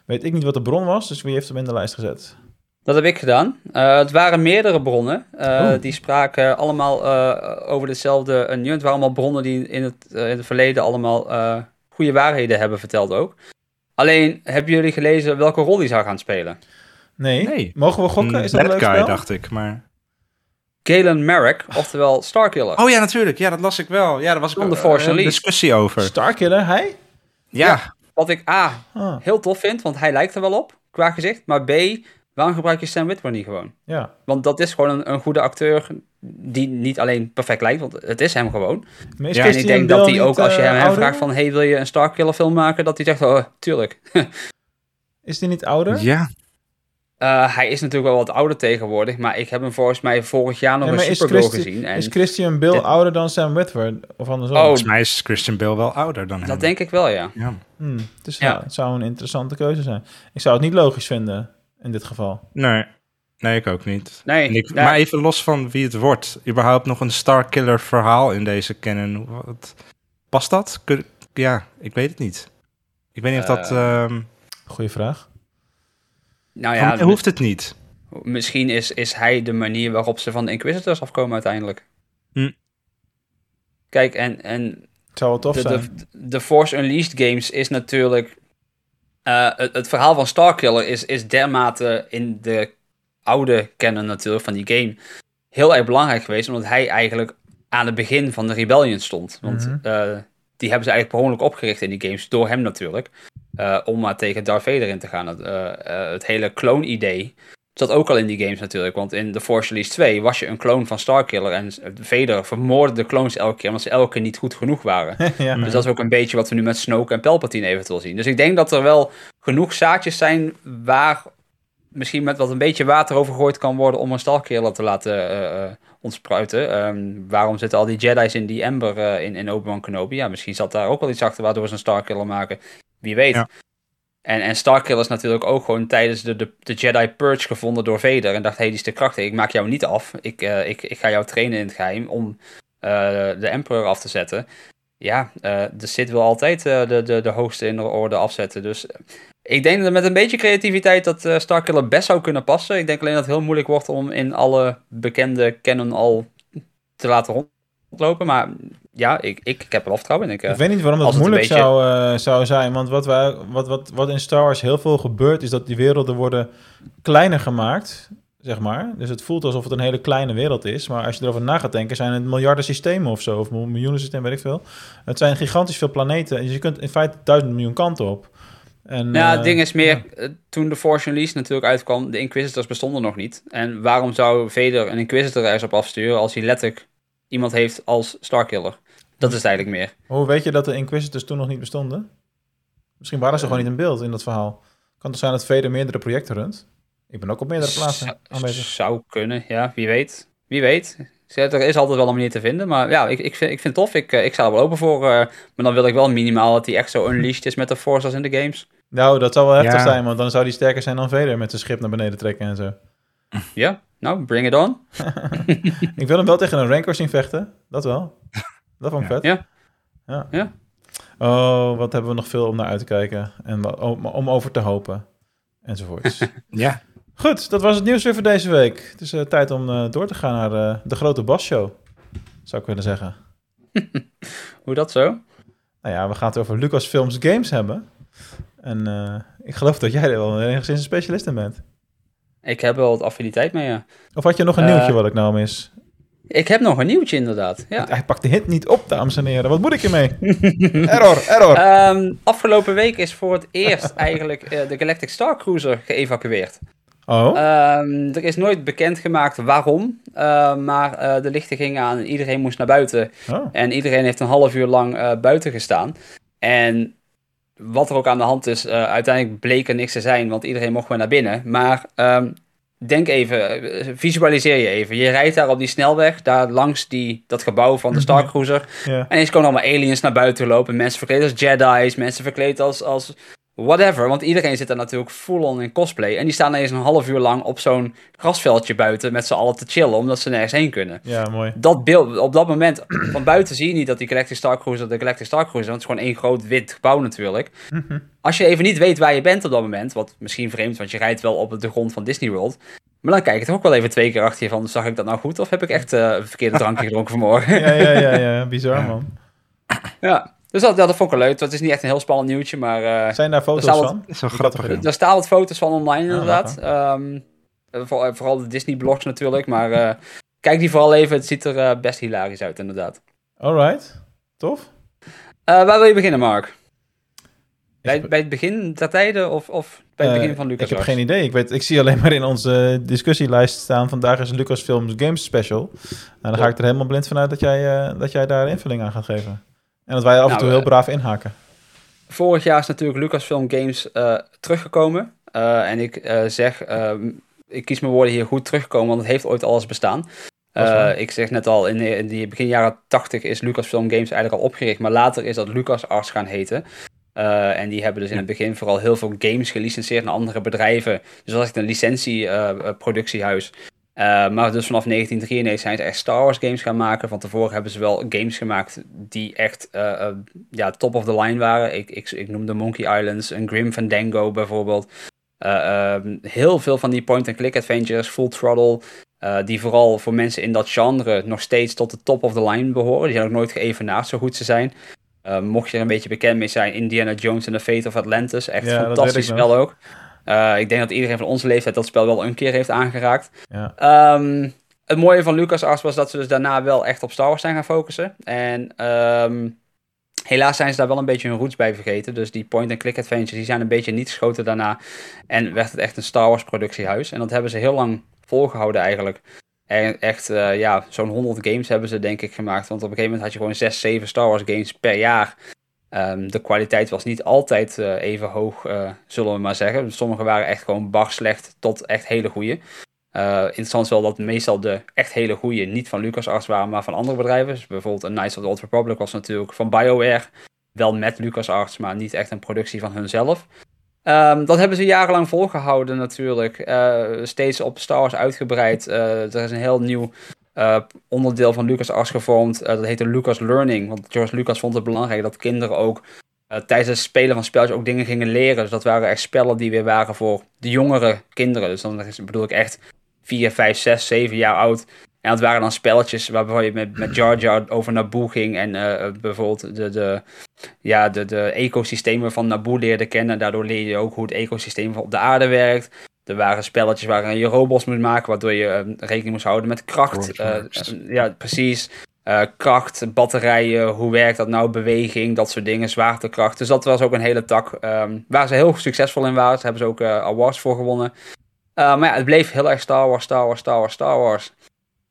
weet ik niet wat de bron was, dus wie heeft hem in de lijst gezet? Dat heb ik gedaan. Eh, het waren meerdere bronnen. eh, Oh. Die spraken allemaal eh, over dezelfde uh, Het waren allemaal bronnen die in het, eh, in het verleden allemaal eh, goede waarheden hebben verteld ook. Alleen, hebben jullie gelezen welke rol hij zou gaan spelen? Nee. Nee. Mogen we gokken? Een Is dat bad leuk guy, spel? dacht ik, maar... Galen Merrick, oftewel Starkiller. Oh ja, natuurlijk. Ja, dat las ik wel. Ja, daar was ik de eh, een discussie over. Starkiller, hij? Ja, Wat ik A, Ah, heel tof vind, want hij lijkt er wel op, qua gezicht. Maar B, waarom gebruik je Sam Witwer niet gewoon? ja. Want dat is gewoon een, een goede acteur die niet alleen perfect lijkt, want het is hem gewoon. Is Ja, en ik denk dat hij ook, als je eh, hem, hem vraagt van, hey, wil je een Starkiller film maken? Dat hij zegt, oh, tuurlijk. Is hij niet ouder? ja. Eh, hij is natuurlijk wel wat ouder tegenwoordig, maar ik heb hem volgens mij vorig jaar nog Ja, een Christi- gezien. En is Christian Bale Dit- ouder dan Sam Witwer? Of andersom? Oh, Volgens mij is Christian Bale wel ouder dan hem. dat denk ik wel, ja. Ja. Hmm, dus Ja. ja, het zou een interessante keuze zijn. Ik zou het niet logisch vinden in dit geval. Nee. Nee, ik ook niet. Nee, ik. Maar even los van wie het wordt. Überhaupt nog een Starkiller verhaal in deze canon. Wat, past dat? Kun- ja, ik weet het niet. Ik weet niet of dat... Ehm, Goeie vraag. Nou ja, hoeft het niet. misschien is, is hij de manier waarop ze van de Inquisitors afkomen uiteindelijk. Hm. Kijk, en, en Het zou wel tof de, zijn. de, de Force Unleashed games is natuurlijk... eh, het, het verhaal van Starkiller is, is dermate in de oude canon natuurlijk van die game heel erg belangrijk geweest, omdat hij eigenlijk aan het begin van de Rebellion stond. Want Mhm. eh, die hebben ze eigenlijk per ongeluk opgericht in die games, door hem natuurlijk. Eh, om maar tegen Darth Vader in te gaan. Het, eh, eh, het hele clone-idee zat ook al in die games natuurlijk. Want in The Force Unleashed 2 was je een clone van Starkiller. En Vader vermoordde de clones elke keer, omdat ze elke keer niet goed genoeg waren. ja. Dus dat is ook een beetje wat we nu met Snoke en Palpatine eventueel zien. Dus ik denk dat er wel genoeg zaadjes zijn waar misschien met wat een beetje water over gegooid kan worden om een Starkiller te laten eh, eh, ontspruiten. Ehm, waarom zitten al die Jedi's in die Ember eh, in, in Obi-Wan Kenobi? Ja, misschien zat daar ook wel iets achter waardoor ze een Starkiller maken. Wie weet. Ja. En, en Starkiller is natuurlijk ook gewoon tijdens de, de, de Jedi Purge gevonden door Vader. En dacht, hé, hey, die is te krachtig. Ik maak jou niet af. Ik, eh, ik, ik ga jou trainen in het geheim om eh, de Emperor af te zetten. Ja, eh de Sith wil altijd eh, de, de, de hoogste in de orde afzetten. Dus eh, ik denk dat met een beetje creativiteit dat eh Starkiller best zou kunnen passen. Ik denk alleen dat het heel moeilijk wordt om in alle bekende canon al te laten rondlopen. Maar ja, ik, ik, ik heb er wel vertrouwen in. Ik, eh, Ik weet niet waarom dat moeilijk beetje- zou, eh, zou zijn. Want wat, wij, wat, wat, wat in Star Wars heel veel gebeurt, is dat die werelden worden kleiner gemaakt. Zeg maar. Dus het voelt alsof het een hele kleine wereld is. Maar als je erover na gaat denken, zijn het miljarden systemen of zo. Of miljoenen systemen, weet ik veel. Het zijn gigantisch veel planeten. Dus je kunt in feite duizend miljoen kanten op. En, Nou, het eh, ding is meer, eh, toen de Force Unleashed natuurlijk uitkwam, de Inquisitors bestonden nog niet. En waarom zou Vader een Inquisitor ergens op afsturen als hij letterlijk iemand heeft als Starkiller? Dat is het eigenlijk meer. Hoe weet je dat de Inquisitors toen nog niet bestonden? Misschien waren ze gewoon niet in beeld in dat verhaal. Kan toch zijn dat Vader meerdere projecten runt? Ik ben ook op meerdere plaatsen Zou- aanwezig. Zou kunnen, ja, wie weet. Wie weet. Er is altijd wel een manier te vinden, maar ja, ik, ik, vind, ik vind het tof. Ik, eh, ik sta er wel open voor. eh, maar dan wil ik wel minimaal dat hij echt zo unleashed is met de Force als in de games. Nou, dat zou wel heftig Ja. zijn, want dan zou die sterker zijn dan Vader met zijn schip naar beneden trekken en zo. Ja, nou, bring it on. Ik wil hem wel tegen een Rancor zien vechten. Dat wel. Dat vond ik Ja. vet. Ja. ja. Ja. Oh, wat hebben we nog veel om naar uit te kijken. En om, om over te hopen. Enzovoorts. Ja, Goed, dat was het nieuws weer voor deze week. Het is eh, tijd om eh, door te gaan naar eh, de grote Bas Show. Zou ik willen zeggen. Hoe dat zo? Nou ja, we gaan het over Lucasfilms Games hebben. En eh, ik geloof dat jij er wel enigszins een specialist in bent. Ik heb wel wat affiniteit mee, ja. Of had je nog een Eh, nieuwtje wat ik nou mis? Ik heb nog een nieuwtje inderdaad, ja. Hij pakt de hint niet op, dames en heren. Wat moet ik ermee? error, error. Ehm, afgelopen week is voor het eerst eigenlijk eh, de Galactic Star Cruiser geëvacueerd. oh, Ehm, er is nooit bekendgemaakt waarom, eh, maar eh, de lichten gingen aan en iedereen moest naar buiten. oh. En iedereen heeft een half uur lang eh, buiten gestaan. En wat er ook aan de hand is, eh, uiteindelijk bleek er niks te zijn, want iedereen mocht weer naar binnen. Maar ehm, denk even, eh, visualiseer je even. Je rijdt daar op die snelweg, daar langs die, dat gebouw van de Star Cruiser. Ja. En ineens komen allemaal aliens naar buiten lopen. Mensen verkleed als Jedi's, mensen verkleed als, als whatever. Want iedereen zit er natuurlijk full-on in cosplay. En die staan ineens een half uur lang op zo'n grasveldje buiten met z'n allen te chillen, omdat ze nergens heen kunnen ja, mooi. dat beeld, op dat moment, van buiten zie je niet dat die Galactic Star Cruiser de Galactic Star Cruiser, want het is gewoon één groot wit gebouw natuurlijk. Mhm. Als je even niet weet waar je bent op dat moment, wat misschien vreemd, want je rijdt wel op de grond van Disney World, maar dan kijk je toch ook wel even twee keer achter je van, zag ik dat nou goed of heb ik echt eh, een verkeerde drankje gedronken vanmorgen? Ja, ja, ja, ja. Bizar, man. ja. Dus dat, dat vond ik wel leuk. Dat is niet echt een heel spannend nieuwtje, maar eh, Zijn daar foto's van? wel Die grappig. daar staan wat foto's van online inderdaad. Ehm, eh, voor- vooral de Disney blogs natuurlijk, maar eh, kijk die vooral even. Het ziet er eh, best hilarisch uit inderdaad. Alright. Tof. Eh, waar wil je beginnen, Mark? Bij, bij het begin der tijden of, of bij het Eh, begin van Lucas? Ik heb geen idee. Ik, weet, ik zie alleen maar in onze discussielijst staan... vandaag is Lucasfilms Games Special. Nou, dan ga ik er helemaal blind vanuit dat jij, eh, dat jij daar invulling aan gaat geven. En dat wij af en Nou, toe heel eh, braaf inhaken. Vorig jaar is natuurlijk Lucasfilm Games eh, teruggekomen. Eh, en ik zeg, ehm, ik kies mijn woorden hier goed teruggekomen, want het heeft ooit alles bestaan. Ik zeg net al, in, die begin jaren 80 is Lucasfilm Games eigenlijk al opgericht, maar later is dat LucasArts gaan heten. En die hebben dus in het begin vooral heel veel games gelicenseerd naar andere bedrijven. Dus dat is echt een licentieproductiehuis. Eh, maar dus vanaf 1993 zijn ze echt Star Wars games gaan maken. Van tevoren hebben ze wel games gemaakt die echt eh, eh, ja, top of the line waren. Ik, ik, ik noemde Monkey Islands, een Grim Fandango bijvoorbeeld. Eh, ehm, heel veel van die point-and-click adventures, Full Throttle, die vooral voor mensen in dat genre nog steeds tot de top of the line behoren. Die zijn ook nooit geëvenaard zo goed ze zijn. Mocht je er een beetje bekend mee zijn, Indiana Jones en The Fate of Atlantis. Echt Ja, fantastisch spel ook. Eh, ik denk dat iedereen van onze leeftijd dat spel wel een keer heeft aangeraakt. Ja. Ehm, het mooie van LucasArts was dat ze dus daarna wel echt op Star Wars zijn gaan focussen. En ehm, helaas zijn ze daar wel een beetje hun roots bij vergeten. Dus die point-and-click adventures die zijn een beetje niet geschoten daarna. En werd het echt een Star Wars productiehuis. En dat hebben ze heel lang volgehouden eigenlijk. En echt, eh, ja, zo'n 100 games hebben ze denk ik gemaakt. Want op een gegeven moment had je gewoon 6, 7 Star Wars games per jaar. Ehm, de kwaliteit was niet altijd eh, even hoog, eh, zullen we maar zeggen. Sommige waren echt gewoon bar slecht tot echt hele goede. Eh, interessant is wel dat meestal de echt hele goede niet van LucasArts waren, maar van andere bedrijven. Dus bijvoorbeeld een Knights of the Old Republic was natuurlijk van BioWare. Wel met LucasArts, maar niet echt een productie van hunzelf. Ehm, dat hebben ze jarenlang volgehouden natuurlijk. Steeds op Star Wars uitgebreid. Er is een heel nieuw eh, onderdeel van LucasArts gevormd. Eh, dat heette Lucas Learning. Want George Lucas vond het belangrijk dat kinderen ook eh, tijdens het spelen van spelletjes ook dingen gingen leren. Dus dat waren echt spellen die weer waren voor de jongere kinderen. Dus dan bedoel ik echt 4, 5, 6, 7 jaar oud. En dat waren dan spelletjes waarbij je met, met Jar Jar over Naboo ging. En bijvoorbeeld de, de, ja, de, de ecosystemen van Naboo leerde kennen. Daardoor leer je ook hoe het ecosysteem op de aarde werkt. Er waren spelletjes waarin je robots moest maken, waardoor je eh, rekening moest houden met kracht. Eh, eh, ja, precies. Uh, kracht, batterijen, hoe werkt dat nou, beweging, dat soort dingen, zwaartekracht. Dus dat was ook een hele tak um, waar ze heel succesvol in waren. Daar hebben ze ook awards voor gewonnen. Maar ja, het bleef heel erg Star Wars, Star Wars, Star Wars, Star Wars.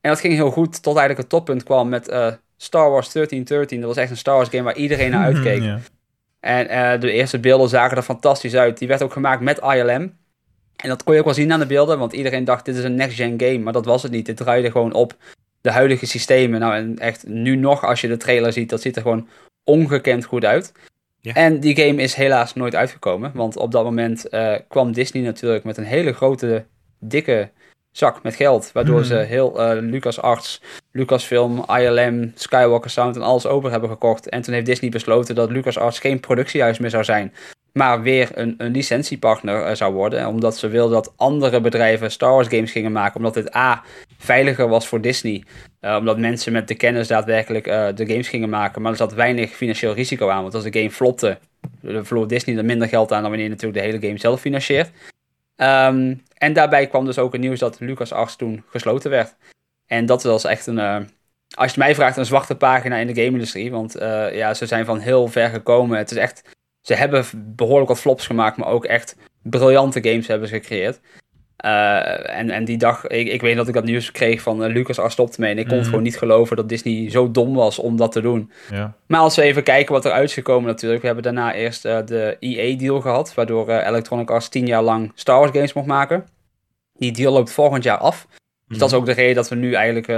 En dat ging heel goed tot eigenlijk het toppunt kwam met Star Wars 1313. Dat was echt een Star Wars game waar iedereen naar uitkeek. En de eerste beelden zagen er fantastisch uit. Die werd ook gemaakt met ILM. En dat kon je ook wel zien aan de beelden, want iedereen dacht dit is een next-gen game. Maar dat was het niet. Het draaide gewoon op de huidige systemen. Nou, en echt nu nog, als je de trailer ziet, dat ziet er gewoon ongekend goed uit. Ja. En die game is helaas nooit uitgekomen. Want op dat moment uh, kwam Disney natuurlijk met een hele grote, dikke zak met geld. Waardoor mm. ze heel uh, Lucas Arts, Lucasfilm, ILM, Skywalker Sound en alles over hebben gekocht. En toen heeft Disney besloten dat Lucas Arts geen productiehuis meer zou zijn maar weer een, een licentiepartner uh, zou worden. Omdat ze wilden dat andere bedrijven Star Wars games gingen maken. Omdat het A, veiliger was voor Disney. Uh, omdat mensen met de kennis daadwerkelijk uh, de games gingen maken. Maar er zat weinig financieel risico aan. Want als de game flopte, verloor Disney er minder geld aan dan wanneer je natuurlijk de hele game zelf financiert. Um, en daarbij kwam dus ook het nieuws dat LucasArts toen gesloten werd. En dat was echt een als je mij vraagt, een zwarte pagina in de game-industrie. Want ja, ze zijn van heel ver gekomen. Het is echt ze hebben behoorlijk wat flops gemaakt, maar ook echt briljante games hebben ze gecreëerd. Uh, en, en die dag, ik, ik weet dat ik dat nieuws kreeg van uh, Lucas Arts stopte mee. En ik kon het mhm. gewoon niet geloven dat Disney zo dom was om dat te doen. Ja. Maar als we even kijken wat er uit is gekomen natuurlijk. We hebben daarna eerst uh, de EA-deal gehad. Waardoor Electronic Arts tien jaar lang Star Wars games mocht maken. Die deal loopt volgend jaar af. Dus dat is ook de reden dat we nu eigenlijk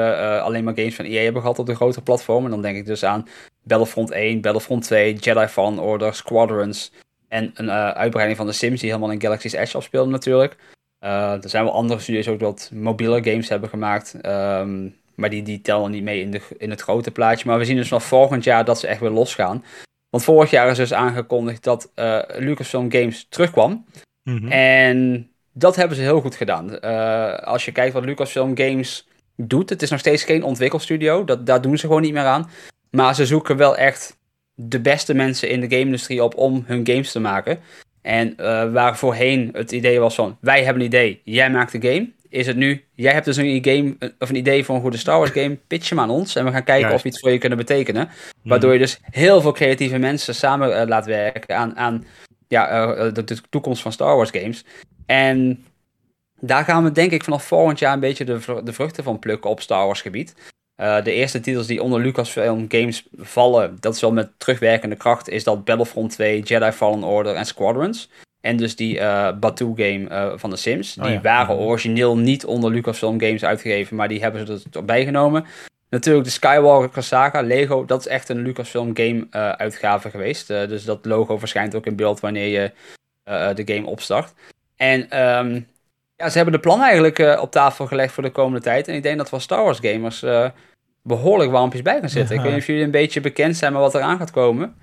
alleen maar games van EA hebben gehad op de grote platformen. Dan denk ik dus aan Battlefront 1, Battlefront 2, Jedi Fallen Order, Squadrons. En een uh, uitbreiding van de Sims die helemaal in Galaxy's Edge afspeelde natuurlijk. Uh, er zijn wel andere studios ook dat mobiele games hebben gemaakt. Um, maar die, die tellen niet mee in, de, in het grote plaatje. Maar we zien dus vanaf volgend jaar dat ze echt weer losgaan. Want vorig jaar is dus aangekondigd dat uh, Lucasfilm Games terugkwam. Mm -hmm. En dat hebben ze heel goed gedaan. als je kijkt wat Lucasfilm Games doet, het is nog steeds geen ontwikkelstudio. Dat, daar doen ze gewoon niet meer aan. Maar ze zoeken wel echt de beste mensen in de game-industrie op om hun games te maken. En uh, waar voorheen het idee was van, wij hebben een idee, jij maakt de game. Is het nu, jij hebt dus een, game, of een idee voor een goede Star Wars game, pitch hem aan ons. En we gaan kijken of we iets voor je kunnen betekenen. Mhm. Waardoor je dus heel veel creatieve mensen samen uh, laat werken aan, aan ja, uh, de, de, toekomst van Star Wars games. En daar gaan we denk ik vanaf volgend jaar een beetje de, de vruchten van plukken op Star Wars gebied. Uh, de eerste titels die onder Lucasfilm Games vallen, dat is wel met terugwerkende kracht, is dat Battlefront 2, Jedi Fallen Order en Squadrons. En dus die uh, Batu game uh, van de Sims. Oh, die waren origineel niet onder Lucasfilm Games uitgegeven, maar die hebben ze er bijgenomen. Natuurlijk de Skywalker Saga, Lego, dat is echt een Lucasfilm game uitgave geweest. dus dat logo verschijnt ook in beeld wanneer je de game opstart. En um, ja, ze hebben de plan eigenlijk uh, op tafel gelegd voor de komende tijd. En ik denk dat voor Star Wars gamers uh, behoorlijk warmpjes bij gaan zitten. Ik weet niet of jullie een beetje bekend zijn met wat er aan gaat komen.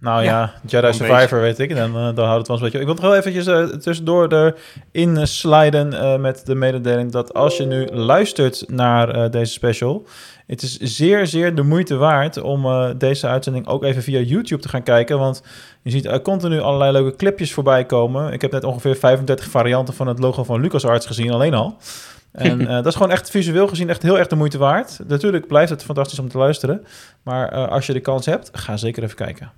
Nou ja, ja Jedi Survivor weet ik. Dan, uh, dan houdt het wel een beetje... Ik wil nog wel eventjes uh, tussendoor erin sliden uh, met de mededeling... dat als je nu luistert naar deze special... het is zeer, zeer de moeite waard om deze uitzending ook even via YouTube te gaan kijken. Want je ziet continu allerlei leuke clipjes voorbij komen. Ik heb net ongeveer 35 varianten van het logo van LucasArts gezien, alleen al. En dat is gewoon echt visueel gezien echt heel erg de moeite waard. Natuurlijk blijft het fantastisch om te luisteren. Maar als je de kans hebt, ga zeker even kijken.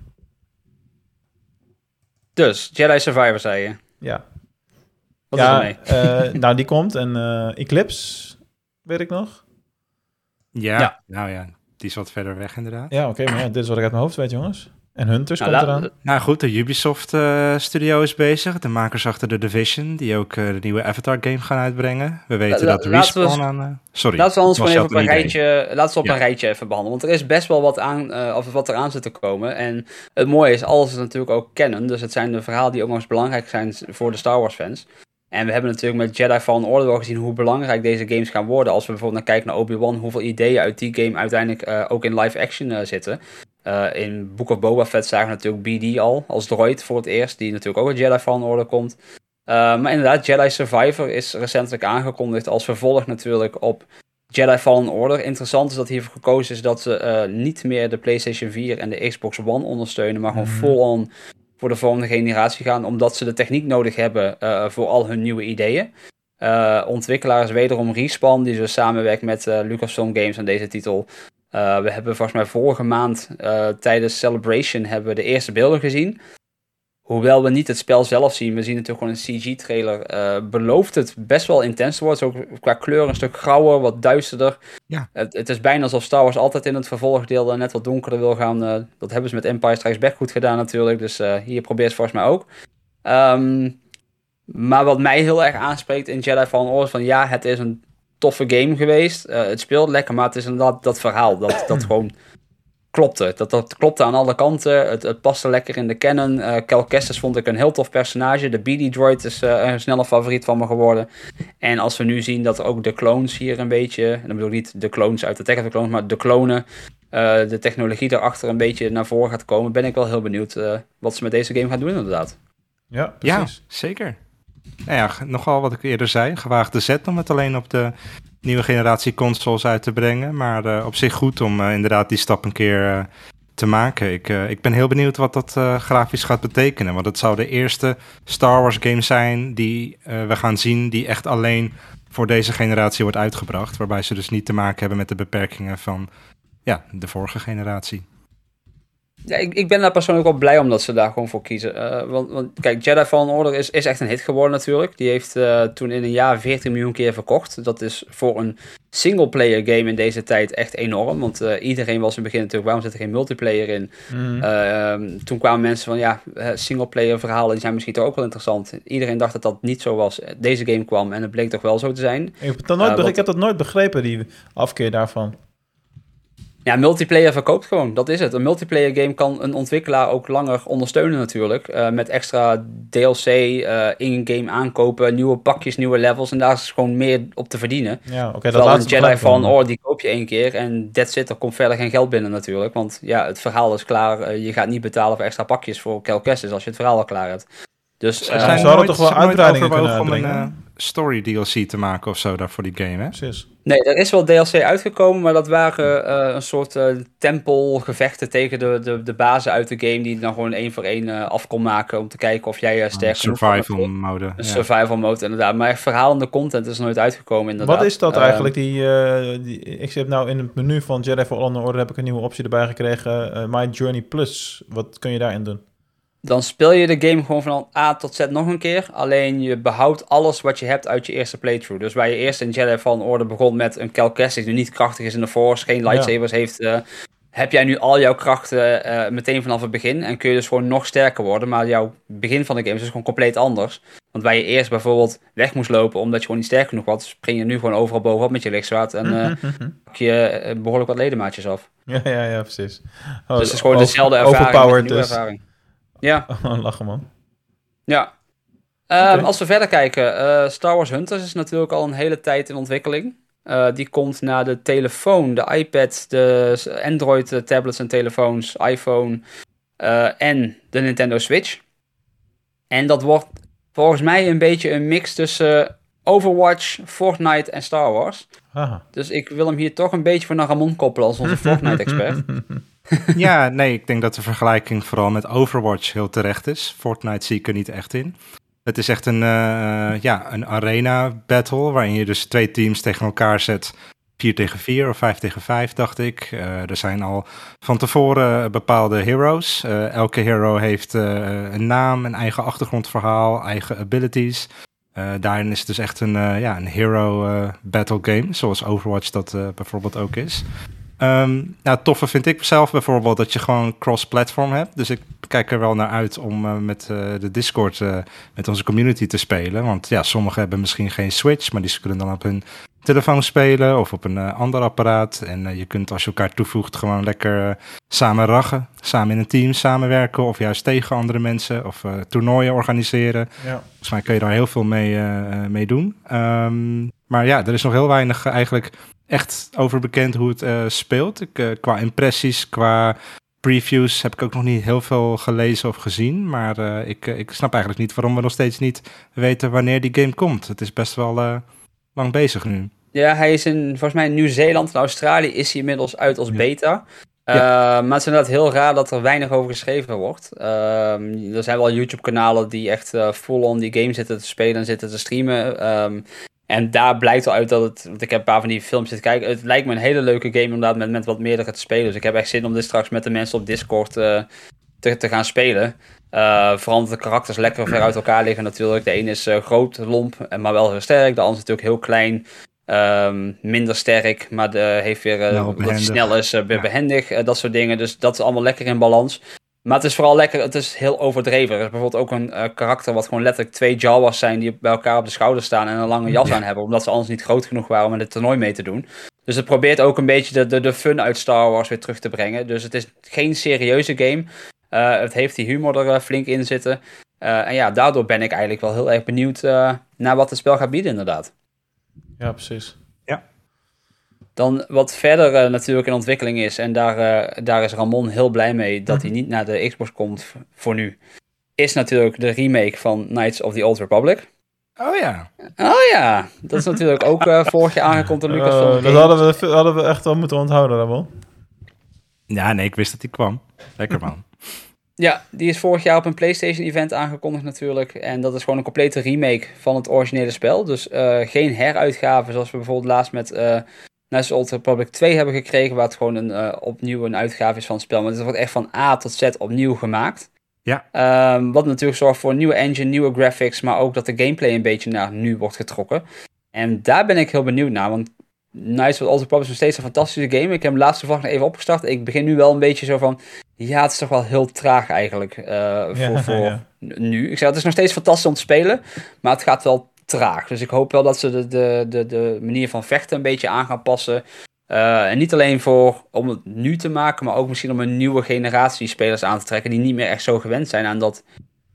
Dus, Jedi Survivor zei je. Ja. Wat ja, is er mee? Uh, nou, die komt. En uh, Eclipse, weet ik nog. Ja, ja, nou ja, die is wat verder weg inderdaad. Ja, oké, okay, maar ja, dit is wat ik uit mijn hoofd weet, jongens. En Hunters nou, komt eraan. Nou goed, de Ubisoft uh, studio is bezig. De makers achter de Division, die ook uh, de nieuwe Avatar game gaan uitbrengen. We weten dat Respawn we, aan... Uh, sorry. Laten we ons gewoon even op een rijtje, laten we op ja. een rijtje even behandelen. Want er is best wel wat, aan, of wat eraan zit te komen. En het mooie is, alles is natuurlijk ook kennen. Dus het zijn de verhalen die ook nog eens belangrijk zijn voor de Star Wars fans. En we hebben natuurlijk met Jedi Fallen Order wel gezien hoe belangrijk deze games gaan worden. Als we bijvoorbeeld naar kijken naar Obi-Wan, hoeveel ideeën uit die game uiteindelijk ook in live action zitten. Uh, in Book of Boba Fett zagen we natuurlijk BD al als droid voor het eerst, die natuurlijk ook uit Jedi Fallen Order komt. Uh, maar inderdaad, Jedi Survivor is recentelijk aangekondigd als vervolg natuurlijk op Jedi Fallen Order. Interessant is dat hiervoor gekozen is dat ze uh, niet meer de PlayStation 4 en de Xbox One ondersteunen, maar gewoon mm full-on voor de volgende generatie gaan, omdat ze de techniek nodig hebben voor al hun nieuwe ideeën. ontwikkelaars wederom Respawn, die dus samenwerkt met Lucasfilm Games aan deze titel, Uh, we hebben volgens mij vorige maand uh, tijdens Celebration hebben we de eerste beelden gezien. Hoewel we niet het spel zelf zien, we zien natuurlijk gewoon een CG-trailer. Uh, belooft het best wel intens te worden. Ook qua kleur een stuk grauwer, wat duisterder. Ja. Het, het, is bijna alsof Star Wars altijd in het vervolgdeel net wat donkerder wil gaan. Dat hebben ze met Empire Strikes Back goed gedaan natuurlijk. Dus hier probeert het volgens mij ook. Um, maar wat mij heel erg aanspreekt in Jedi Fallen Order van ja, het is een toffe game geweest. het speelt lekker, maar het is inderdaad dat verhaal. Dat, dat gewoon klopte. Dat, dat klopte aan alle kanten. Het, het paste lekker in de canon. Uh, Cal Kestis vond ik een heel tof personage. De BD Droid is uh, een snelle favoriet van me geworden. En als we nu zien dat ook de clones hier een beetje... En dan bedoel ik niet de clones uit Attack of the Clones, maar de klonen... Uh, de technologie daarachter een beetje naar voren gaat komen... ben ik wel heel benieuwd wat ze met deze game gaan doen inderdaad. Ja, precies. Ja, zeker. Nou ja, nogal wat ik eerder zei. Gewaagde zet om het alleen op de nieuwe generatie consoles uit te brengen. Maar uh, op zich goed om uh, inderdaad die stap een keer uh, te maken. Ik, ik ben heel benieuwd wat dat grafisch gaat betekenen. Want het zou de eerste Star Wars game zijn die we gaan zien die echt alleen voor deze generatie wordt uitgebracht. Waarbij ze dus niet te maken hebben met de beperkingen van ja, de vorige generatie. Ja, ik, ik ben daar persoonlijk wel blij om dat ze daar gewoon voor kiezen. Uh, want, want, kijk, Jedi Fallen Order is, is echt een hit geworden natuurlijk. Die heeft uh, toen in een jaar 14 miljoen keer verkocht. Dat is voor een single-player game in deze tijd echt enorm. Want uh, iedereen was in het begin natuurlijk, waarom zit er geen multiplayer in? Mm. toen kwamen mensen van, ja, single-player verhalen zijn misschien toch ook wel interessant. Iedereen dacht dat dat niet zo was. Deze game kwam en het bleek toch wel zo te zijn. Ik heb, dat nooit, ik heb dat nooit begrepen, die afkeer daarvan. Ja, multiplayer verkoopt gewoon. Dat is het. Een multiplayer game kan een ontwikkelaar ook langer ondersteunen natuurlijk. Uh, met extra DLC, uh, in-game aankopen, nieuwe pakjes, nieuwe levels. En daar is gewoon meer op te verdienen. Ja, oké. Okay, dat laatste een Jedi van, oh, die koop je één keer en that's it. Er komt verder geen geld binnen natuurlijk. Want ja, het verhaal is klaar. Uh, je gaat niet betalen voor extra pakjes voor Cal Kestis als je het verhaal al klaar hebt. Dus uh, zijn zouden toch wel uitbreidingen kunnen uh, story DLC te maken of zo daar voor die game, hè? Precies. Nee, er is wel DLC uitgekomen, maar dat waren uh, een soort uh, tempelgevechten tegen de, de, de bazen uit de game die dan gewoon één voor één uh, af kon maken om te kijken of jij sterk genoeg Survival mode. Een ja. survival mode, inderdaad. Maar echt verhalende content is nooit uitgekomen, inderdaad. Wat is dat eigenlijk? Die, die, ik heb nou in het menu van Jedi Fallen Order heb ik een nieuwe optie erbij gekregen. My Journey Plus. Wat kun je daarin doen? Dan speel je de game gewoon van A tot Z nog een keer. Alleen je behoudt alles wat je hebt uit je eerste playthrough. Dus waar je eerst in Jedi Fallen Order begon met een Cal Kestis die niet krachtig is in de Force, geen lightsabers ja. heeft... Uh, heb jij nu al jouw krachten uh, meteen vanaf het begin. En kun je dus gewoon nog sterker worden. Maar jouw begin van de game is dus gewoon compleet anders. Want waar je eerst bijvoorbeeld weg moest lopen omdat je gewoon niet sterk genoeg was, spring je nu gewoon overal bovenop met je lichtzwaard. En uh, pak je behoorlijk wat ledemaatjes af. Ja, ja, ja, precies. Oh, dus het is gewoon dezelfde ervaring. Met dus. ervaring. Ja. Lachen, man. Ja. Um, okay. Als we verder kijken, uh, Star Wars Hunters is natuurlijk al een hele tijd in ontwikkeling. Uh, die komt naar de telefoon, de iPad, de Android tablets en telefoons, iPhone uh, en de Nintendo Switch. En dat wordt volgens mij een beetje een mix tussen Overwatch, Fortnite en Star Wars. Aha. Dus ik wil hem hier toch een beetje voor naar Ramon koppelen als onze Fortnite-expert. ja, nee, ik denk dat de vergelijking vooral met Overwatch heel terecht is. Fortnite zie ik er niet echt in. Het is echt een, uh, ja, een arena battle waarin je dus twee teams tegen elkaar zet. 4 tegen 4 of 5 tegen 5, dacht ik. Uh, er zijn al van tevoren bepaalde heroes. Elke hero heeft een naam, een eigen achtergrondverhaal, eigen abilities. daarin is het dus echt een, ja, een hero battle game, zoals Overwatch dat bijvoorbeeld ook is. Um, nou, toffe vind ik zelf bijvoorbeeld dat je gewoon cross-platform hebt. Dus ik kijk er wel naar uit om uh, met uh, de Discord uh, met onze community te spelen. Want ja, sommigen hebben misschien geen Switch, maar die kunnen dan op hun telefoon spelen of op een ander apparaat. En je kunt als je elkaar toevoegt gewoon lekker samen rachen, samen in een team samenwerken of juist tegen andere mensen of toernooien organiseren. Ja. Volgens mij kun je daar heel veel mee, mee doen. Um, maar ja, er is nog heel weinig eigenlijk echt over bekend hoe het speelt. Ik, qua impressies, qua previews heb ik ook nog niet heel veel gelezen of gezien. Maar ik, ik snap eigenlijk niet waarom we nog steeds niet weten wanneer die game komt. Het is best wel lang bezig nu. Ja, hij is in, volgens mij in Nieuw-Zeeland en Australië is hij inmiddels uit als beta. Ja. maar het is inderdaad heel raar dat er weinig over geschreven wordt. Uh, er zijn wel YouTube-kanalen die echt full-on die game zitten te spelen en zitten te streamen. Um, En daar blijkt al uit dat het, want ik heb een paar van die films zitten kijken, het lijkt me een hele leuke game inderdaad met, met wat meerdere te spelen. Dus ik heb echt zin om dit straks met de mensen op Discord uh, te, te gaan spelen. Uh, de karakters lekker ver uit elkaar liggen natuurlijk. De een is uh, groot, lomp, maar wel heel sterk. De ander is natuurlijk heel klein, um, minder sterk, maar de, heeft weer, uh, nou, dat snel is, weer ja. behendig, dat soort dingen. Dus dat is allemaal lekker in balans. Maar het is vooral lekker, het is heel overdreven. Er is bijvoorbeeld ook een karakter wat gewoon letterlijk twee Jawas zijn die bij elkaar op de schouder staan en een lange jas aan hebben, omdat ze anders niet groot genoeg waren om in het toernooi mee te doen. Dus het probeert ook een beetje de, de, de fun uit Star Wars weer terug te brengen. Dus het is geen serieuze game. Uh, het heeft die humor er uh, flink in zitten. en ja, daardoor ben ik eigenlijk wel heel erg benieuwd naar wat het spel gaat bieden inderdaad. Ja, precies. Dan wat verder uh, natuurlijk in ontwikkeling is, en daar, uh, daar is Ramon heel blij mee dat hij niet naar de Xbox komt voor nu, is natuurlijk de remake van Knights of the Old Republic. Oh ja. Oh ja, dat is natuurlijk ook uh, vorig jaar aangekondigd door Lucas. dat hadden we, hadden we echt wel moeten onthouden, Ramon. Ja, nee, ik wist dat hij kwam. Lekker man. Ja, die is vorig jaar op een PlayStation event aangekondigd natuurlijk. En dat is gewoon een complete remake van het originele spel. Dus geen heruitgave zoals we bijvoorbeeld laatst met Net zoals Old Republic 2 hebben gekregen, waar het gewoon een, uh, opnieuw een uitgave is van het spel. Maar het wordt echt van A tot Z opnieuw gemaakt. Ja. Um, wat natuurlijk zorgt voor een nieuwe engine, nieuwe graphics, maar ook dat de gameplay een beetje naar nu wordt getrokken. En daar ben ik heel benieuwd naar, want Nice of Old Republic is nog steeds een fantastische game. Ik heb hem laatste vlog nog even opgestart. Ik begin nu wel een beetje zo van, ja, het is toch wel heel traag eigenlijk uh, voor, ja, voor ja. nu. Ik zeg, het is nog steeds fantastisch om te spelen, maar het gaat wel traag. Dus ik hoop wel dat ze de, de, de, de manier van vechten een beetje aan gaan passen. Uh, en niet alleen voor, om het nu te maken, maar ook misschien om een nieuwe generatie spelers aan te trekken die niet meer echt zo gewend zijn aan dat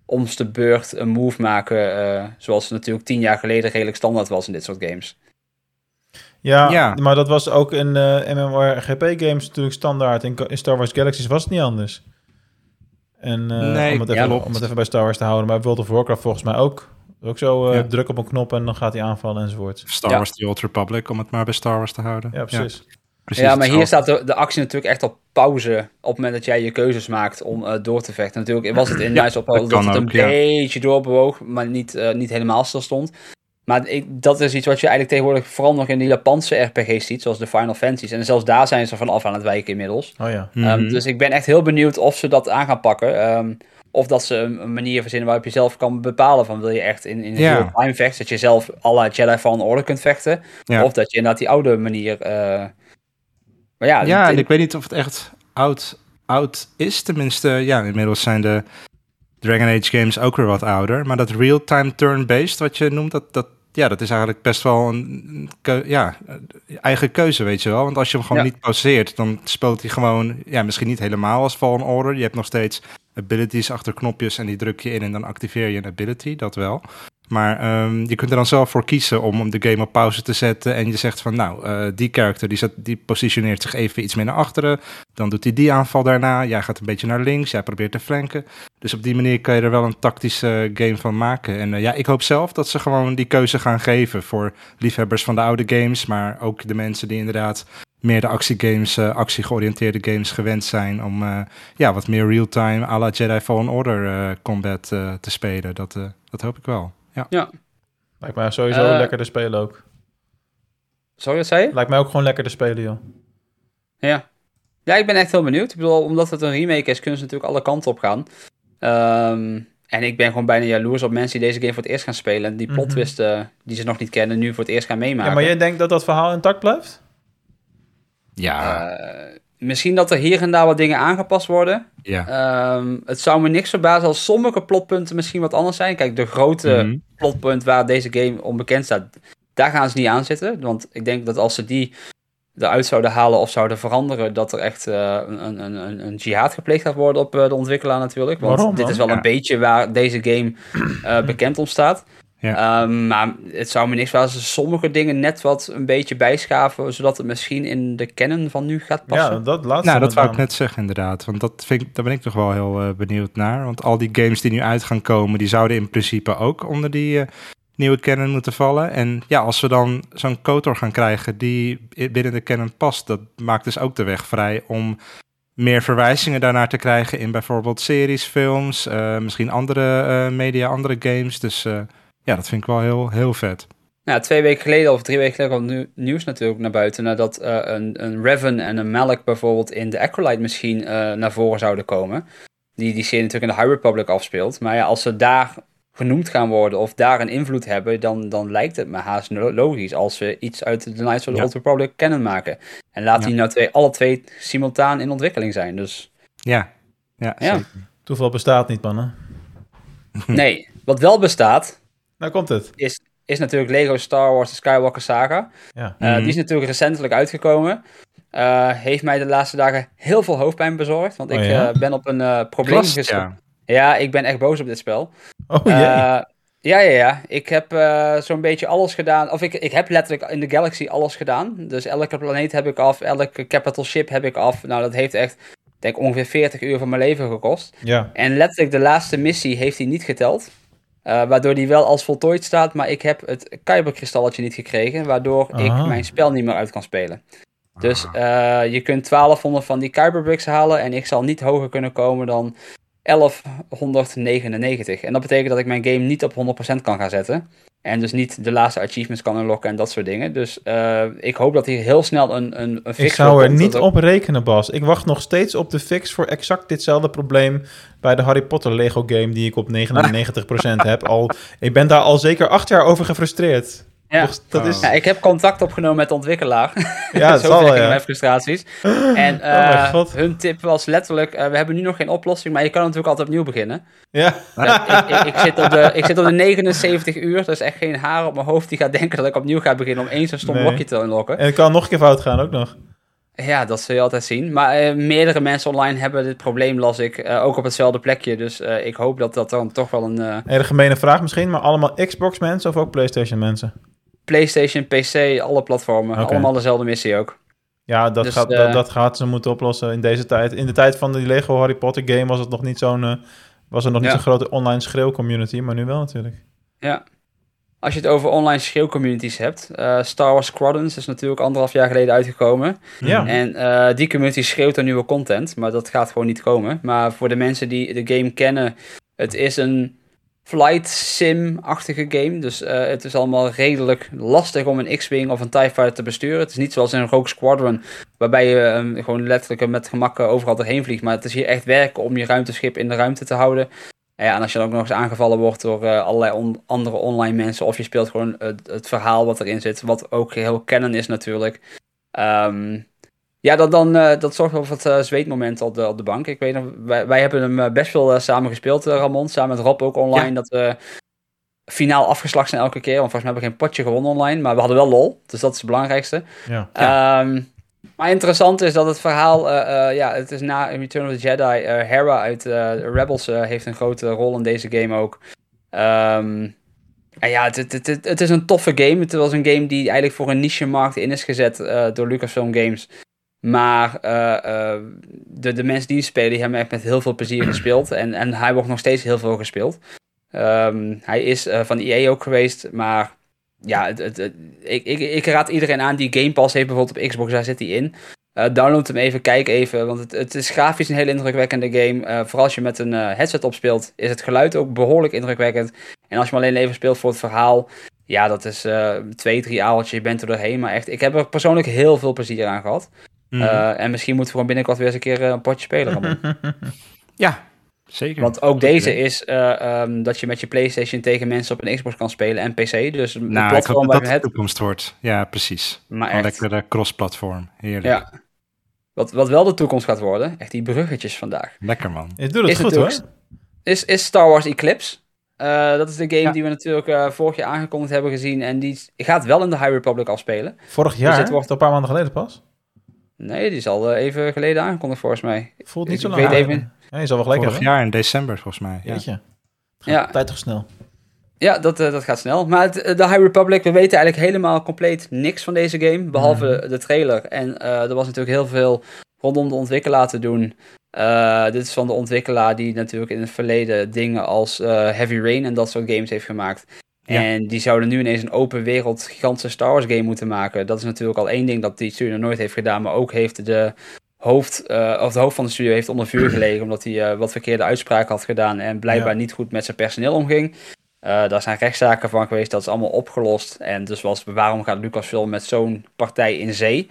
omste beurt een move maken, uh, zoals het natuurlijk tien jaar geleden redelijk standaard was in dit soort games. Ja, ja. maar dat was ook in uh, MMORPG-games natuurlijk standaard. In, in, Star Wars Galaxies was het niet anders. En nee, om, het even, ja, om het even bij Star Wars te houden, maar World of Warcraft volgens mij ook. Ook zo uh, druk op een knop en dan gaat hij aanvallen enzovoort. Star Wars The Old Republic, om het maar bij Star Wars te houden. Ja, precies. Ja, precies ja maar hier staat de, de, actie natuurlijk echt op pauze op het moment dat jij je keuzes maakt om uh, door te vechten. Natuurlijk was het in Nice op dat, dat het een beetje doorbewoog, maar niet, uh, niet helemaal stil stond. Maar ik, dat is iets wat je eigenlijk tegenwoordig vooral nog in de Japanse RPG's ziet, zoals de Final Fantasies. En zelfs daar zijn ze vanaf aan het wijken inmiddels. Oh ja. Mm -hmm. um, dus ik ben echt heel benieuwd of ze dat aan gaan pakken. Um, of dat ze een, manier verzinnen waarop je zelf kan bepalen van wil je echt in, in ja. time vechten, dat je zelf alle Jedi Fallen Order kunt vechten. Ja. Of dat je inderdaad die oude manier... Uh... Maar ja, ja en ik weet niet of het echt oud, oud is. Tenminste, ja, inmiddels zijn de Dragon Age games ook weer wat ouder. Maar dat real-time turn-based wat je noemt, dat, dat, ja, dat is eigenlijk best wel een ja, eigen keuze, weet je wel. Want als je hem gewoon ja. niet pauzeert, dan speelt hij gewoon, ja, misschien niet helemaal als Fallen Order. Je hebt nog steeds abilities achter knopjes en die druk je in en dan activeer je een ability, dat wel. Maar um, je kunt er dan zelf voor kiezen om de game op pauze te zetten. En je zegt van nou, uh, die character die, zet, die positioneert zich even iets meer naar achteren. Dan doet hij die aanval daarna. Jij gaat een beetje naar links. Jij probeert te flanken. Dus op die manier kan je er wel een tactische game van maken. En uh, ja, ik hoop zelf dat ze gewoon die keuze gaan geven voor liefhebbers van de oude games. Maar ook de mensen die inderdaad meer de actiegames, uh, actiegeoriënteerde games gewend zijn om ja, wat meer real-time à la Jedi Fallen Order combat te spelen. Dat, dat hoop ik wel. Ja. ja. Lijkt mij sowieso lekker te spelen ook. Sorry, wat zei je? Lijkt mij ook gewoon lekker te spelen, joh. Ja. Ja, ik ben echt heel benieuwd. Ik bedoel, omdat het een remake is, kunnen ze natuurlijk alle kanten op gaan. Um, en ik ben gewoon bijna jaloers op mensen die deze game voor het eerst gaan spelen. En die plot twist mm -hmm. die ze nog niet kennen, nu voor het eerst gaan meemaken. Ja, maar jij denkt dat dat verhaal intact blijft? Ja. Uh, misschien dat er hier en daar wat dingen aangepast worden. Ja. Um, het zou me niks verbazen als sommige plotpunten misschien wat anders zijn. Kijk, de grote mm -hmm. Plotpunt waar deze game onbekend staat, daar gaan ze niet aan zitten. Want ik denk dat als ze die eruit zouden halen of zouden veranderen, dat er echt uh, een, een, een, een jihad gepleegd gaat worden op uh, de ontwikkelaar natuurlijk. Want Waarom, dit is wel ja. een beetje waar deze game uh, bekend om staat. Ja. Um, maar het zou me niks verbazen als sommige dingen net wat een beetje bijschaven, zodat het misschien in de canon van nu gaat passen. Ja, dat laatste. Nou, dat wou ik net zeggen inderdaad. Want dat vind ik, daar ben ik toch wel heel uh, benieuwd naar. Want al die games die nu uit gaan komen, die zouden in principe ook onder die uh, nieuwe canon moeten vallen. En ja, als we dan zo'n KOTOR gaan krijgen die binnen de canon past, dat maakt dus ook de weg vrij om meer verwijzingen daarnaar te krijgen in bijvoorbeeld series, films, uh, misschien andere media, andere games. Dus ja, dat vind ik wel heel, heel vet. Nou, twee weken geleden of drie weken geleden kwam nu- nieuws natuurlijk naar buiten. Nadat eh, een, een Revan en een Malak bijvoorbeeld in de Acolyte misschien eh, naar voren zouden komen. Die die serie natuurlijk in de High Republic afspeelt. Maar ja, als ze daar genoemd gaan worden of daar een invloed hebben, dan, dan lijkt het me haast logisch als we iets uit de Knights of the Ja. Old Republic kennen maken. En laat Ja. die nou twee, alle twee simultaan in ontwikkeling zijn. Dus Ja, ja, Ja. zeker. Toeval bestaat niet, mannen. nee, wat wel bestaat, Nou komt het. is, is natuurlijk Lego Star Wars The Skywalker Saga. Ja. Uh, Die is natuurlijk recentelijk uitgekomen. Uh, heeft mij de laatste dagen heel veel hoofdpijn bezorgd. Want Oh, ik ja? uh, ben op een uh, probleem gestopt. ja. Ja, ik ben echt boos op dit spel. Oh jee. Uh, ja, ja, ja. Ik heb uh, zo'n beetje alles gedaan. Of ik, ik heb letterlijk in de Galaxy alles gedaan. Dus elke planeet heb ik af. Elke capital ship heb ik af. Nou, dat heeft echt, ik denk ongeveer 40 uur van mijn leven gekost. ja. En letterlijk de laatste missie heeft hij niet geteld. Uh, waardoor die wel als voltooid staat, maar ik heb het Kyberkristalletje niet gekregen, waardoor ik mijn spel niet meer uit kan spelen. Dus uh, je kunt 1200 van die Kyberbricks halen en ik zal niet hoger kunnen komen dan 1199. En dat betekent dat ik mijn game niet op 100% kan gaan zetten. En dus niet de laatste achievements kan unlocken en dat soort dingen. Dus uh, ik hoop dat hier heel snel een, een, een fix Ik zou er komt, niet op rekenen, Bas. Ik wacht nog steeds op de fix voor exact ditzelfde probleem bij de Harry Potter Lego game die ik op 99% heb. Al, ik ben daar al zeker acht jaar over gefrustreerd. Ja. Dat is... Ja, ik heb contact opgenomen met de ontwikkelaar. Ja, dat Zo zal ja. mijn frustraties. En Oh mijn uh, god. hun tip was letterlijk, uh, we hebben nu nog geen oplossing, maar je kan natuurlijk altijd opnieuw beginnen. Ja. Uh, ik, ik, ik, zit op de, ik zit op de 79 uur, dat is echt geen haar op mijn hoofd die gaat denken dat ik opnieuw ga beginnen om eens een stom Nee. blokje te unlocken. En het kan nog een keer fout gaan ook nog. Ja, dat zul je altijd zien. Maar uh, meerdere mensen online hebben dit probleem, las ik, uh, ook op hetzelfde plekje. Dus uh, ik hoop dat dat dan toch wel een... Uh, Hele gemene vraag misschien, maar allemaal Xbox mensen of ook PlayStation mensen? PlayStation, PC, alle platformen. Allemaal dezelfde missie ook. Ja, dat, Dus, gaat, eh, dat, dat gaat ze moeten oplossen in deze tijd. In de tijd van die Lego Harry Potter game was het nog niet zo'n... eh, was er nog niet zo'n grote online schreeuwcommunity, maar nu wel natuurlijk. Ja. Als je het over online schreeuwcommunities hebt. eh, Star Wars Squadrons is natuurlijk anderhalf jaar geleden uitgekomen. Ja. En die community schreeuwt naar nieuwe content. Maar dat gaat gewoon niet komen. Maar voor de mensen die de game kennen. Het is een flight sim-achtige game. Dus eh, het is allemaal redelijk lastig om een X-Wing of een TIE Fighter te besturen. Het is niet zoals in Rogue Squadron. Waarbij je eh, gewoon letterlijk met gemak eh, overal doorheen vliegt. Maar het is hier echt werken om je ruimteschip in de ruimte te houden. Ja, en als je dan ook nog eens aangevallen wordt door uh, allerlei andere online mensen, of je speelt gewoon het, verhaal wat erin zit, wat ook heel canon is natuurlijk. Um, ja, dan, dan, uh, dat zorgt wel voor wat uh, zweetmomenten op de, op de bank. Ik weet nog, wij, wij hebben hem best veel samen gespeeld, Ramon, samen met Rob ook online, ja. dat we finaal afgeslacht zijn elke keer, want volgens mij hebben we geen potje gewonnen online, maar we hadden wel lol, dus dat is het belangrijkste. Ja. ja. Um, maar interessant is dat het verhaal, uh, uh, ja, het is na Return of the Jedi. Uh, Hera uit Rebels heeft een grote rol in deze game ook. Um, en ja, het, het, het, het, is een toffe game. Het was een game die eigenlijk voor een niche-markt in is gezet door Lucasfilm Games. Maar de, de mensen die spelen, die hebben echt met heel veel plezier gespeeld. En, en hij wordt nog steeds heel veel gespeeld. Um, hij is van EA ook geweest, maar ja, het, het, het, ik, ik, ik, raad iedereen aan die Game Pass heeft bijvoorbeeld op Xbox, daar zit hij in. Uh, download hem even, kijk even, want het, het is grafisch een heel indrukwekkende game. Uh, vooral als je met een uh, headset opspeelt, is het geluid ook behoorlijk indrukwekkend. En als je maar alleen even speelt voor het verhaal, ja, dat is twee, drie avondjes, je bent er doorheen. Maar echt, ik heb er persoonlijk heel veel plezier aan gehad. Mm -hmm. en misschien moeten we gewoon binnenkort weer eens een keer een potje spelen. ja, Zeker. Want ook deze is uh, um, dat je met je PlayStation tegen mensen op een Xbox kan spelen en PC. Dus nou, platform ik hoop dat de toekomst wordt. Ja, precies. Maar lekkere cross-platform. Heerlijk. Ja. Wat, wat wel de toekomst gaat worden, echt die bruggetjes vandaag. Lekker man. Je doet het is goed hoor. Is, is Star Wars Eclipse. Uh, dat is de game Ja. die we natuurlijk uh, vorig jaar aangekondigd hebben gezien. En die gaat wel in de High Republic afspelen. Vorig jaar? dit Dus wordt een paar maanden geleden pas? Nee, die is al uh, even geleden aangekondigd volgens mij. Voelt niet Ik zo lang. weet aan. even- Ja, je zal wel gelijk Vorig jaar in december volgens mij. Ja. Jeetje. Het Ja. gaat Tijd toch snel. Ja, dat, eh, dat gaat snel. Maar het, de High Republic, we weten eigenlijk helemaal compleet niks van deze game. Behalve Mhm. de trailer. En eh, er was natuurlijk heel veel rondom de ontwikkelaar te doen. Eh, dit is van de ontwikkelaar die natuurlijk in het verleden dingen als eh, Heavy Rain en dat soort games heeft gemaakt. Ja. En die zouden nu ineens een open wereld gigantische Star Wars game moeten maken. Dat is natuurlijk al één ding dat die studio nooit heeft gedaan. Maar ook heeft de hoofd, eh, of de hoofd van de studio heeft onder vuur gelegen. Omdat hij eh, wat verkeerde uitspraken had gedaan. En blijkbaar Ja. niet goed met zijn personeel omging. daar zijn rechtszaken van geweest, dat is allemaal opgelost. En dus was, waarom gaat Lucasfilm met zo'n partij in zee?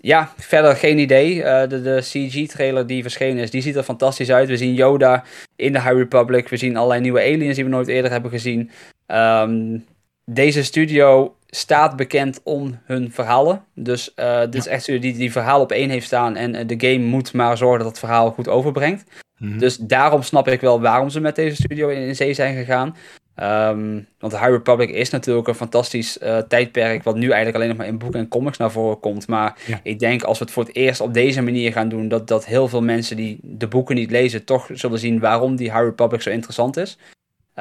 ja, verder geen idee. de, de CG-trailer die verschenen is, die ziet er fantastisch uit. We zien Yoda in de High Republic. We zien allerlei nieuwe aliens die we nooit eerder hebben gezien. Ehm, deze studio staat bekend om hun verhalen. Dus uh, dit is echt studio die die verhaal op één heeft staan. En uh, de game moet maar zorgen dat het verhaal goed overbrengt. Mhm. Dus daarom snap ik wel waarom ze met deze studio in, zee zijn gegaan. Um, want High Republic is natuurlijk een fantastisch uh, tijdperk. Wat nu eigenlijk alleen nog maar in boeken en comics naar voren komt. Maar ik denk als we het voor het eerst op deze manier gaan doen. Dat, dat heel veel mensen die de boeken niet lezen. toch zullen zien waarom die High Republic zo interessant is.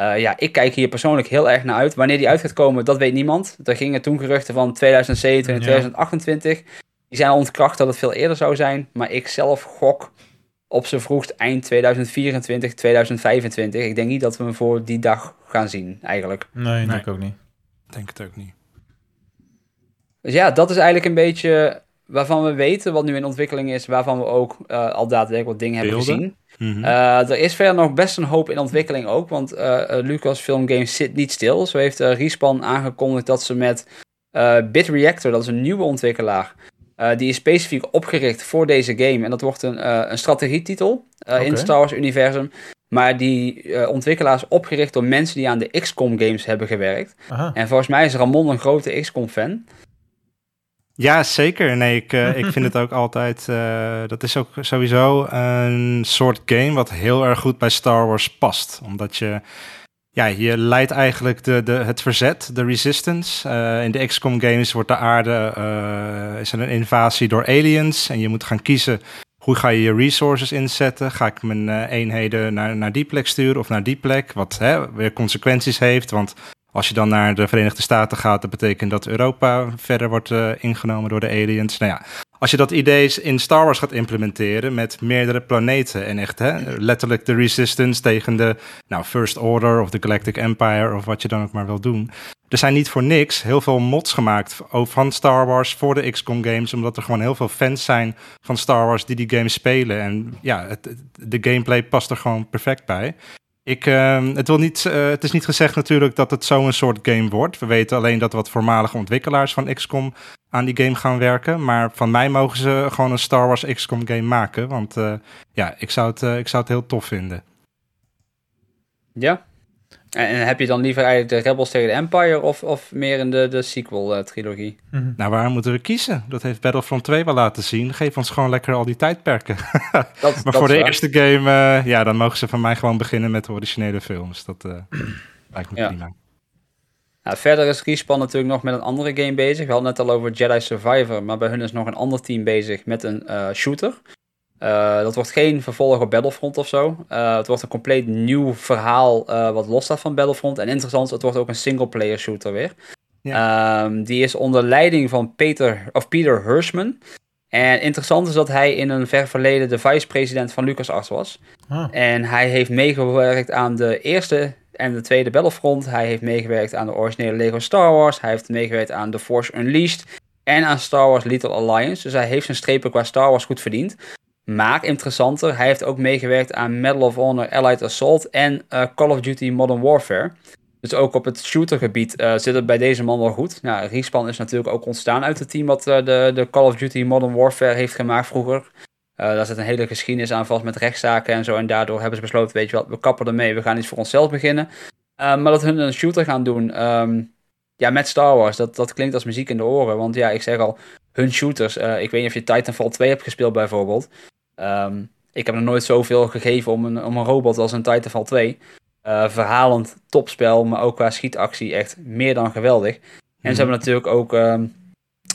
Uh, ja, ik kijk hier persoonlijk heel erg naar uit. Wanneer die uit gaat komen, dat weet niemand. Er gingen toen geruchten van 2027 en 2028. Die zijn ontkracht dat het veel eerder zou zijn. Maar ik zelf gok op z'n vroegst eind 2024, 2025. Ik denk niet dat we hem voor die dag gaan zien, eigenlijk. Nee, denk ik ook niet. Denk het ook niet. Dus ja, dat is eigenlijk een beetje waarvan we weten wat nu in ontwikkeling is. Waarvan we ook uh, al daadwerkelijk wat dingen hebben gezien. Eh, er is verder nog best een hoop in ontwikkeling ook, want uh, Lucasfilm Games zit niet stil. Zo heeft Respawn aangekondigd dat ze met BitReactor, dat is een nieuwe ontwikkelaar, die is specifiek opgericht voor deze game. En dat wordt een, een strategietitel in het Star Wars universum. Maar die ontwikkelaar is opgericht door mensen die aan de XCOM games hebben gewerkt. En volgens mij is Ramon een grote XCOM fan. Ja, zeker. Nee, ik, uh, ik vind het ook altijd. Uh, dat is ook sowieso een soort game wat heel erg goed bij Star Wars past. Omdat je. Ja, je leidt eigenlijk de, de, het verzet, de resistance. Uh, in de XCOM games wordt de aarde. is er een invasie door aliens. En je moet gaan kiezen. Hoe ga je je resources inzetten? Ga ik mijn eenheden naar, naar die plek sturen of naar die plek? Wat hè, weer consequenties heeft. Want als je dan naar de Verenigde Staten gaat, dat betekent dat Europa verder wordt uh, ingenomen door de aliens. Nou ja, als je dat idee in Star Wars gaat implementeren met meerdere planeten en echt hè, letterlijk de resistance tegen de nou, First Order of de Galactic Empire of wat je dan ook maar wil doen. Er zijn niet voor niks heel veel mods gemaakt van Star Wars voor de XCOM games, omdat er gewoon heel veel fans zijn van Star Wars die die games spelen. En ja, het, de gameplay past er gewoon perfect bij. Ik, uh, het, wil niet, uh, het is niet gezegd natuurlijk dat het zo'n soort game wordt. We weten alleen dat wat voormalige ontwikkelaars van XCOM aan die game gaan werken. Maar van mij mogen ze gewoon een Star Wars XCOM game maken. Want uh, ja, ik zou, het, uh, ik zou het heel tof vinden. Ja, en, heb je dan liever eigenlijk de Rebels tegen de Empire of, of meer in de, de sequel-trilogie? Uh, mm Nou, waar moeten we kiezen? Dat heeft Battlefront 2 wel laten zien. Geef ons gewoon lekker al die tijdperken. Dat, maar voor de eerste game, uh, ja, dan mogen ze van mij gewoon beginnen met de originele films. Dat uh, lijkt me ja. prima. Nou, verder is Respawn natuurlijk nog met een andere game bezig. We hadden het al over Jedi Survivor, maar bij hun is nog een ander team bezig met een shooter. Uh, dat wordt geen vervolg op Battlefront of zo. Uh, het wordt een compleet nieuw verhaal uh, wat los staat van Battlefront. En interessant, het wordt ook een single-player shooter weer. Ja. Um, die is onder leiding van Peter, of Peter Hirschman. En interessant is dat hij in een ver verleden de vice-president van LucasArts was. Ah. En hij heeft meegewerkt aan de eerste en de tweede Battlefront. Hij heeft meegewerkt aan de originele Lego Star Wars. Hij heeft meegewerkt aan The Force Unleashed. En aan Star Wars Little Alliance. Dus hij heeft zijn strepen qua Star Wars goed verdiend. Maar interessanter, hij heeft ook meegewerkt aan Medal of Honor Allied Assault en uh, Call of Duty Modern Warfare. Dus ook op het shootergebied uh, zit het bij deze man wel goed. Nou, Respawn is natuurlijk ook ontstaan uit het team wat uh, de, de Call of Duty Modern Warfare heeft gemaakt vroeger. daar zit een hele geschiedenis aan vast met rechtszaken en zo. En daardoor hebben ze besloten, weet je wat, we kappen ermee, we gaan iets voor onszelf beginnen. maar dat hun een shooter gaan doen, um, ja, met Star Wars, dat, dat klinkt als muziek in de oren. Want ja, ik zeg al, hun shooters, ik weet niet of je Titanfall 2 hebt gespeeld bijvoorbeeld. Um, ik heb nog nooit zoveel gegeven om een, om een robot als een Titanfall 2. Uh, eh, verhalend topspel, maar ook qua schietactie echt meer dan geweldig. En ze mhm. hebben natuurlijk ook, um,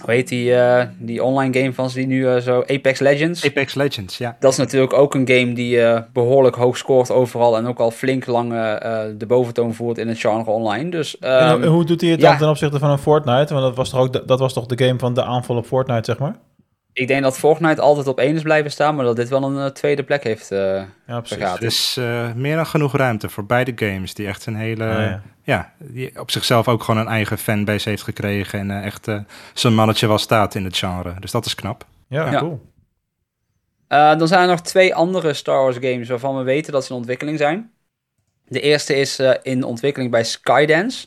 hoe heet die, uh, die online game van ze die nu uh, zo, Apex Legends. Apex Legends, ja. Dat is natuurlijk ook een game die behoorlijk hoog scoort overal en ook al flink lang de boventoon voert in het genre online. Dus, um, en, hoe doet hij het dan ten opzichte van een Fortnite? Want dat was toch ook de, dat was toch de game van de aanval op Fortnite, zeg maar? Ik denk dat Fortnite altijd op één is blijven staan, maar dat dit wel een uh, tweede plek heeft uh, ja, precies. Er is uh, meer dan genoeg ruimte voor beide games, die echt een hele, ah, ja. ja. die op zichzelf ook gewoon een eigen fanbase heeft gekregen en echt zijn mannetje wel staat in het genre. Dus dat is knap. Ja, ja. cool. dan zijn er nog twee andere Star Wars games waarvan we weten dat ze in ontwikkeling zijn. De eerste is uh, in ontwikkeling bij Skydance.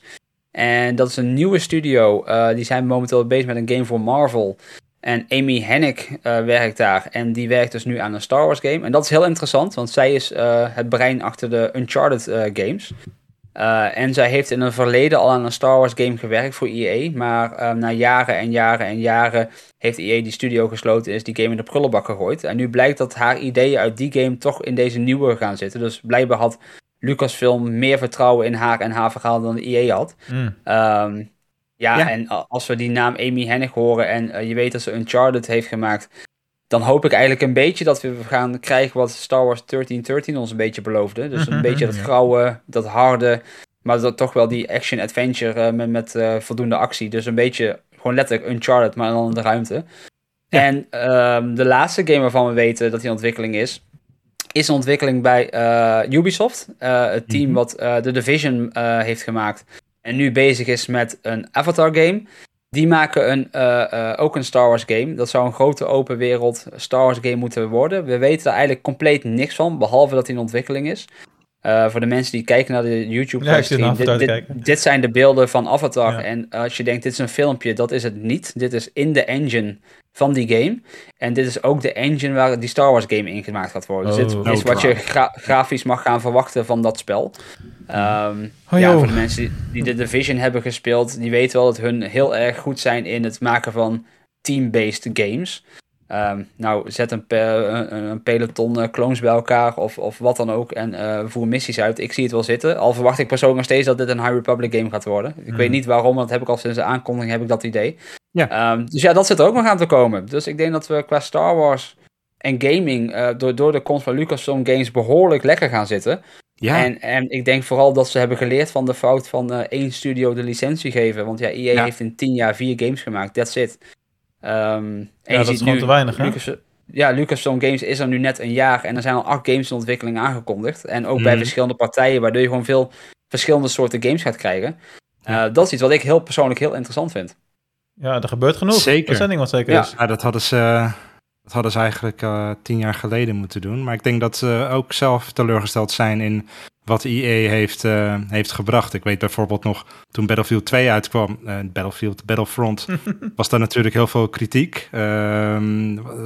En dat is een nieuwe studio. Uh, die zijn momenteel bezig met een game voor Marvel. En Amy Hennig uh, werkt daar. En die werkt dus nu aan een Star Wars game. En dat is heel interessant, want zij is het brein achter de Uncharted games. en zij heeft in een verleden al aan een Star Wars game gewerkt voor EA. Maar na jaren en jaren en jaren heeft EA die studio gesloten en is die game in de prullenbak gegooid. En nu blijkt dat haar ideeën uit die game toch in deze nieuwe gaan zitten. Dus blijkbaar had Lucasfilm meer vertrouwen in haar en haar verhaal dan EA had. Mm. Ja, ja, en als we die naam Amy Hennig horen en uh, je weet dat ze Uncharted heeft gemaakt, dan hoop ik eigenlijk een beetje dat we gaan krijgen wat Star Wars 1313 ons een beetje beloofde. Dus een beetje dat grauwe, dat harde, maar dat toch wel die action-adventure uh, met, met uh, voldoende actie. Dus een beetje gewoon letterlijk Uncharted, maar dan in de ruimte. Ja. En um, de laatste game waarvan we weten dat die ontwikkeling is, is een ontwikkeling bij Ubisoft. Het team mm -hmm. wat The Division heeft gemaakt. En nu bezig is met een Avatar game. Die maken een, ook een Star Wars game. Dat zou een grote open wereld Star Wars game moeten worden. We weten er eigenlijk compleet niks van. Behalve dat hij in ontwikkeling is. Voor de mensen die kijken naar de YouTube ja, stream. Dit, dit, dit, zijn de beelden van Avatar. Ja. En als je denkt, dit is een filmpje, dat is het niet. Dit is in de engine van die game. En dit is ook de engine waar die Star Wars game in gemaakt gaat worden. Dus Oh, dit is wat je gra grafisch mag gaan verwachten van dat spel. Um, oh, ja, voor de mensen die, die de Division hebben gespeeld, die weten wel dat hun heel erg goed zijn in het maken van team-based games. Um, nou, zet een, pe een, een peloton uh, clones bij elkaar of, of wat dan ook en uh, voer missies uit. Ik zie het wel zitten. Al verwacht ik persoonlijk nog steeds dat dit een High Republic game gaat worden. Ik Mm. weet niet waarom, want dat heb ik al sinds de aankondiging heb ik dat idee. Ja. Um, dus ja, dat zit er ook nog aan te komen. Dus ik denk dat we qua Star Wars en gaming uh, door, door de komst van Lucasfilm Games behoorlijk lekker gaan zitten. Ja. En, en ik denk vooral dat ze hebben geleerd van de fout van uh, één studio de licentie geven. Want ja, EA Ja. heeft in tien jaar vier games gemaakt. That's it. Um, en Ja, dat is gewoon nu te weinig, hè? Lucas, ja, Lucasfilm Games is er nu net een jaar en er zijn al acht games in ontwikkeling aangekondigd. En ook bij Mhm. verschillende partijen, waardoor je gewoon veel verschillende soorten games gaat krijgen. Uh, dat is iets wat ik heel persoonlijk heel interessant vind. Ja, er gebeurt genoeg. Zeker. Dat ding wat zeker Ja. is. Ja, dat hadden ze, dat hadden ze eigenlijk uh, tien jaar geleden moeten doen. Maar ik denk dat ze ook zelf teleurgesteld zijn in wat EA heeft, uh, heeft gebracht. Ik weet bijvoorbeeld nog, toen Battlefield 2 uitkwam, uh, Battlefield, Battlefront, was daar natuurlijk heel veel kritiek. Uh,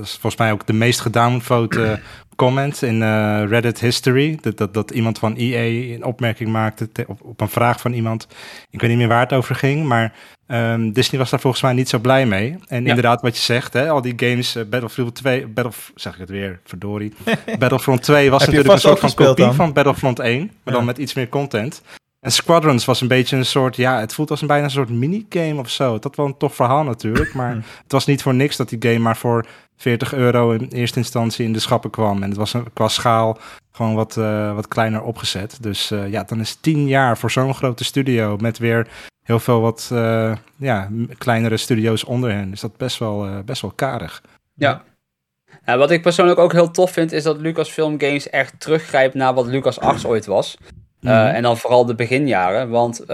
volgens mij ook de meest gedownvote comment in uh, Reddit history. Dat, dat, dat iemand van EA een opmerking maakte op, op een vraag van iemand. Ik weet niet meer waar het over ging, maar um, Disney was daar volgens mij niet zo blij mee. En ja. inderdaad, wat je zegt, hè, al die games, uh, Battlefield 2, Battlef zeg ik het weer, verdorie. Battlefront 2 was natuurlijk een soort van kopie dan? van Battlefront 1, maar ja. dan met iets meer content. En Squadrons was een beetje een soort, ja, het voelt als een bijna een soort minigame of zo. Dat was een tof verhaal natuurlijk, maar het was niet voor niks dat die game maar voor 40 euro in eerste instantie in de schappen kwam. En het was qua schaal gewoon wat, uh, wat kleiner opgezet. Dus uh, ja, dan is 10 jaar voor zo'n grote studio met weer heel veel wat uh, ja, kleinere studio's onder hen. Is dat best wel, best wel karig. Ja. Wat ik persoonlijk ook heel tof vind, is dat Lucasfilm Games echt teruggrijpt naar wat Lucas Arts ooit was. Mm -hmm. en dan vooral de beginjaren, want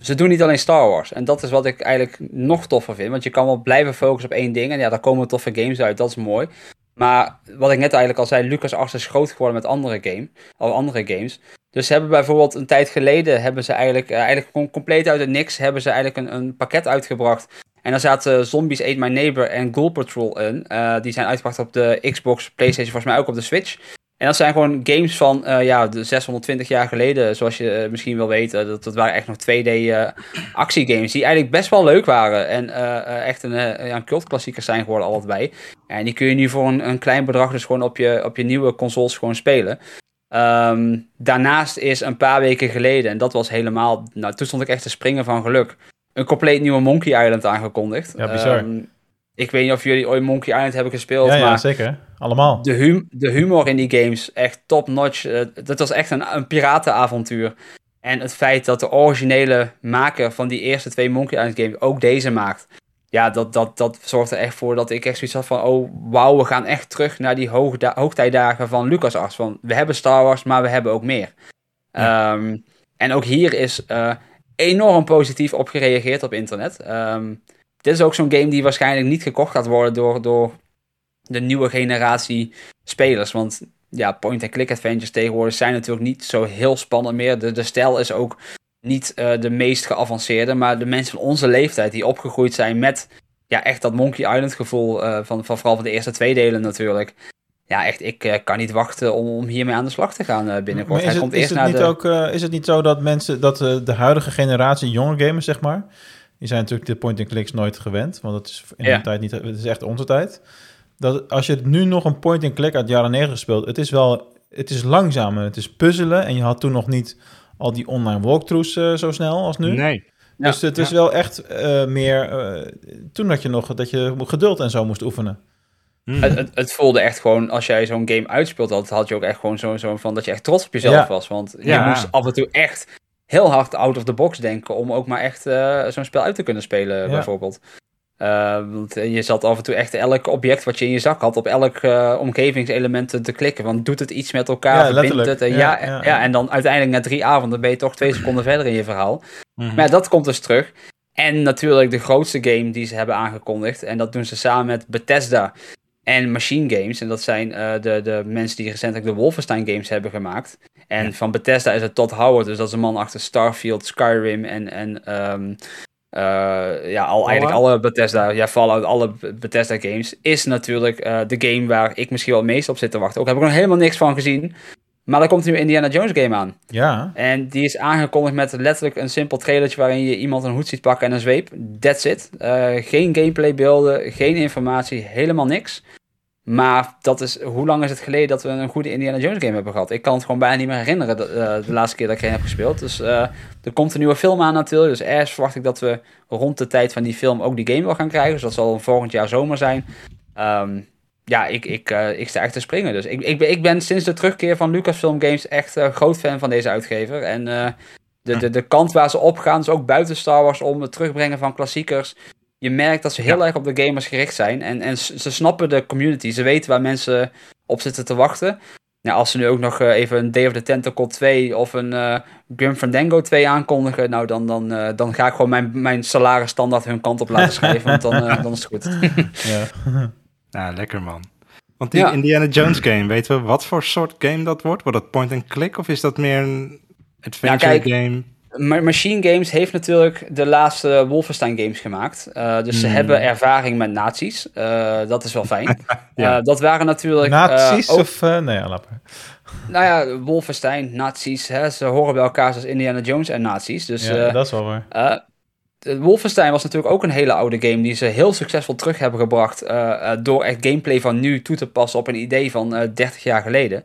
ze doen niet alleen Star Wars. En dat is wat ik eigenlijk nog toffer vind. Want je kan wel blijven focussen op één ding. En ja, daar komen toffe games uit. Dat is mooi. Maar wat ik net eigenlijk al zei, Lucas Arts is groot geworden met andere, game, of andere games. Dus ze hebben bijvoorbeeld een tijd geleden, hebben ze eigenlijk, uh, eigenlijk compleet uit het niks, hebben ze eigenlijk een, een pakket uitgebracht. En daar zaten Zombies Ate My Neighbor en Ghoul Patrol in. Uh, die zijn uitgebracht op de Xbox, Playstation, volgens mij ook op de Switch. En dat zijn gewoon games van uh, ja, de 620 jaar geleden, zoals je uh, misschien wel weet. dat, dat waren echt nog 2D uh, actiegames die eigenlijk best wel leuk waren. En echt een, ja, een cultklassiekers zijn geworden allebei. En die kun je nu voor een, een klein bedrag dus gewoon op je, op je nieuwe consoles gewoon spelen. Um, daarnaast is een paar weken geleden, en dat was helemaal, nou toen stond ik echt te springen van geluk, een compleet nieuwe Monkey Island aangekondigd. Ja, bizar. Um, ik weet niet of jullie ooit Monkey Island hebben gespeeld. Ja, ja maar zeker. Allemaal. De, hum de humor in die games, echt top-notch. Uh, dat was echt een, een piratenavontuur. En het feit dat de originele maker van die eerste twee Monkey Island games ook deze maakt. Ja, dat, dat, dat zorgt er echt voor dat ik echt zoiets had van... Oh, wauw, we gaan echt terug naar die hoogtijdagen van LucasArts. Van, we hebben Star Wars, maar we hebben ook meer. Ja. Um, en ook hier is uh, enorm positief op gereageerd op internet. Um, dit is ook zo'n game die waarschijnlijk niet gekocht gaat worden door, door de nieuwe generatie spelers. Want ja, point-and-click adventures tegenwoordig zijn natuurlijk niet zo heel spannend meer. De, de stijl is ook niet uh, de meest geavanceerde, maar de mensen van onze leeftijd die opgegroeid zijn met ja, echt dat Monkey Island gevoel uh, van, van vooral van de eerste twee delen natuurlijk. Ja, echt, ik uh, kan niet wachten om, om hiermee aan de slag te gaan binnenkort. Hij komt eerst naar de... Ook, is het niet zo dat mensen, dat de huidige generatie jonge gamers, zeg maar, die zijn natuurlijk de point-and-clicks nooit gewend, want dat is in ja. de tijd niet, het is echt onze tijd. Dat als je nu nog een point-and-click uit de jaren 90 speelt, het is wel, het is langzamer, het is puzzelen en je had toen nog niet al die online walkthroughs uh, zo snel als nu. Nee. Dus het is wel echt uh, meer. Uh, toen had je nog dat je geduld en zo moest oefenen. Mm. Het, het, het, voelde echt gewoon, als jij zo'n game uitspeelt, had, had je ook echt gewoon zo'n zo van dat je echt trots op jezelf ja. was. Want je moest af en toe echt heel hard out of the box denken om ook maar echt zo'n spel uit te kunnen spelen, ja. bijvoorbeeld. Uh, want je zat af en toe echt elk object wat je in je zak had, op elk uh, omgevingselement te klikken. Want doet het iets met elkaar, ja, verbindt het? En, ja, ja, ja, en dan uiteindelijk na drie avonden ben je toch twee seconden verder in je verhaal. Mm -hmm. Maar dat komt dus terug. En natuurlijk de grootste game die ze hebben aangekondigd. En dat doen ze samen met Bethesda en Machine Games. En dat zijn de, de mensen die recentelijk de Wolfenstein games hebben gemaakt. En van Bethesda is het Todd Howard, dus dat is een man achter Starfield, Skyrim en, en um, uh, ja, al, eigenlijk alle Bethesda, ja, Fallout, alle Bethesda games, is natuurlijk uh, de game waar ik misschien wel het meest op zit te wachten. Ook heb ik nog helemaal niks van gezien. Maar er komt nu Indiana Jones game aan. Ja. En die is aangekondigd met letterlijk een simpel trailertje waarin je iemand een hoed ziet pakken en een zweep. That's it. Uh, geen gameplay beelden, geen informatie, helemaal niks. Maar dat is, hoe lang is het geleden dat we een goede Indiana Jones game hebben gehad? Ik kan het gewoon bijna niet meer herinneren de, de laatste keer dat ik een heb gespeeld. Dus uh, er komt een nieuwe film aan natuurlijk. Dus ergens verwacht ik dat we rond de tijd van die film ook die game wel gaan krijgen. Dus dat zal volgend jaar zomer zijn. Um, ja, ik, ik, uh, ik sta echt te springen. Dus ik, ik, ben, ik ben sinds de terugkeer van Lucasfilm Games echt groot fan van deze uitgever. En de, de, de kant waar ze op gaan, dus ook buiten Star Wars, om het terugbrengen van klassiekers je merkt dat ze heel erg op de gamers gericht zijn. En, en ze snappen de community. Ze weten waar mensen op zitten te wachten. Nou, als ze nu ook nog uh, even een Day of the Tentacle 2 of een uh, Grim Fandango 2 aankondigen, nou dan, dan, uh, dan ga ik gewoon mijn, mijn salaris standaard hun kant op laten schrijven, want dan, dan is het goed. ja. ja, lekker man. Want die ja. Indiana Jones game, weten we wat voor soort game dat wordt? Wordt dat point-and-click of is dat meer een adventure ja, kijk, game? Machine Games heeft natuurlijk de laatste Wolfenstein games gemaakt. Uh, dus ze mm. hebben ervaring met nazi's. Uh, dat is wel fijn. ja. uh, dat waren natuurlijk... Nazi's ook... of... nee, lappen. Nou ja, Wolfenstein, nazi's. Hè, ze horen bij elkaar zoals Indiana Jones en nazi's. Dus, ja, dat is wel waar. Wolfenstein was natuurlijk ook een hele oude game die ze heel succesvol terug hebben gebracht door echt gameplay van nu toe te passen op een idee van 30 jaar geleden.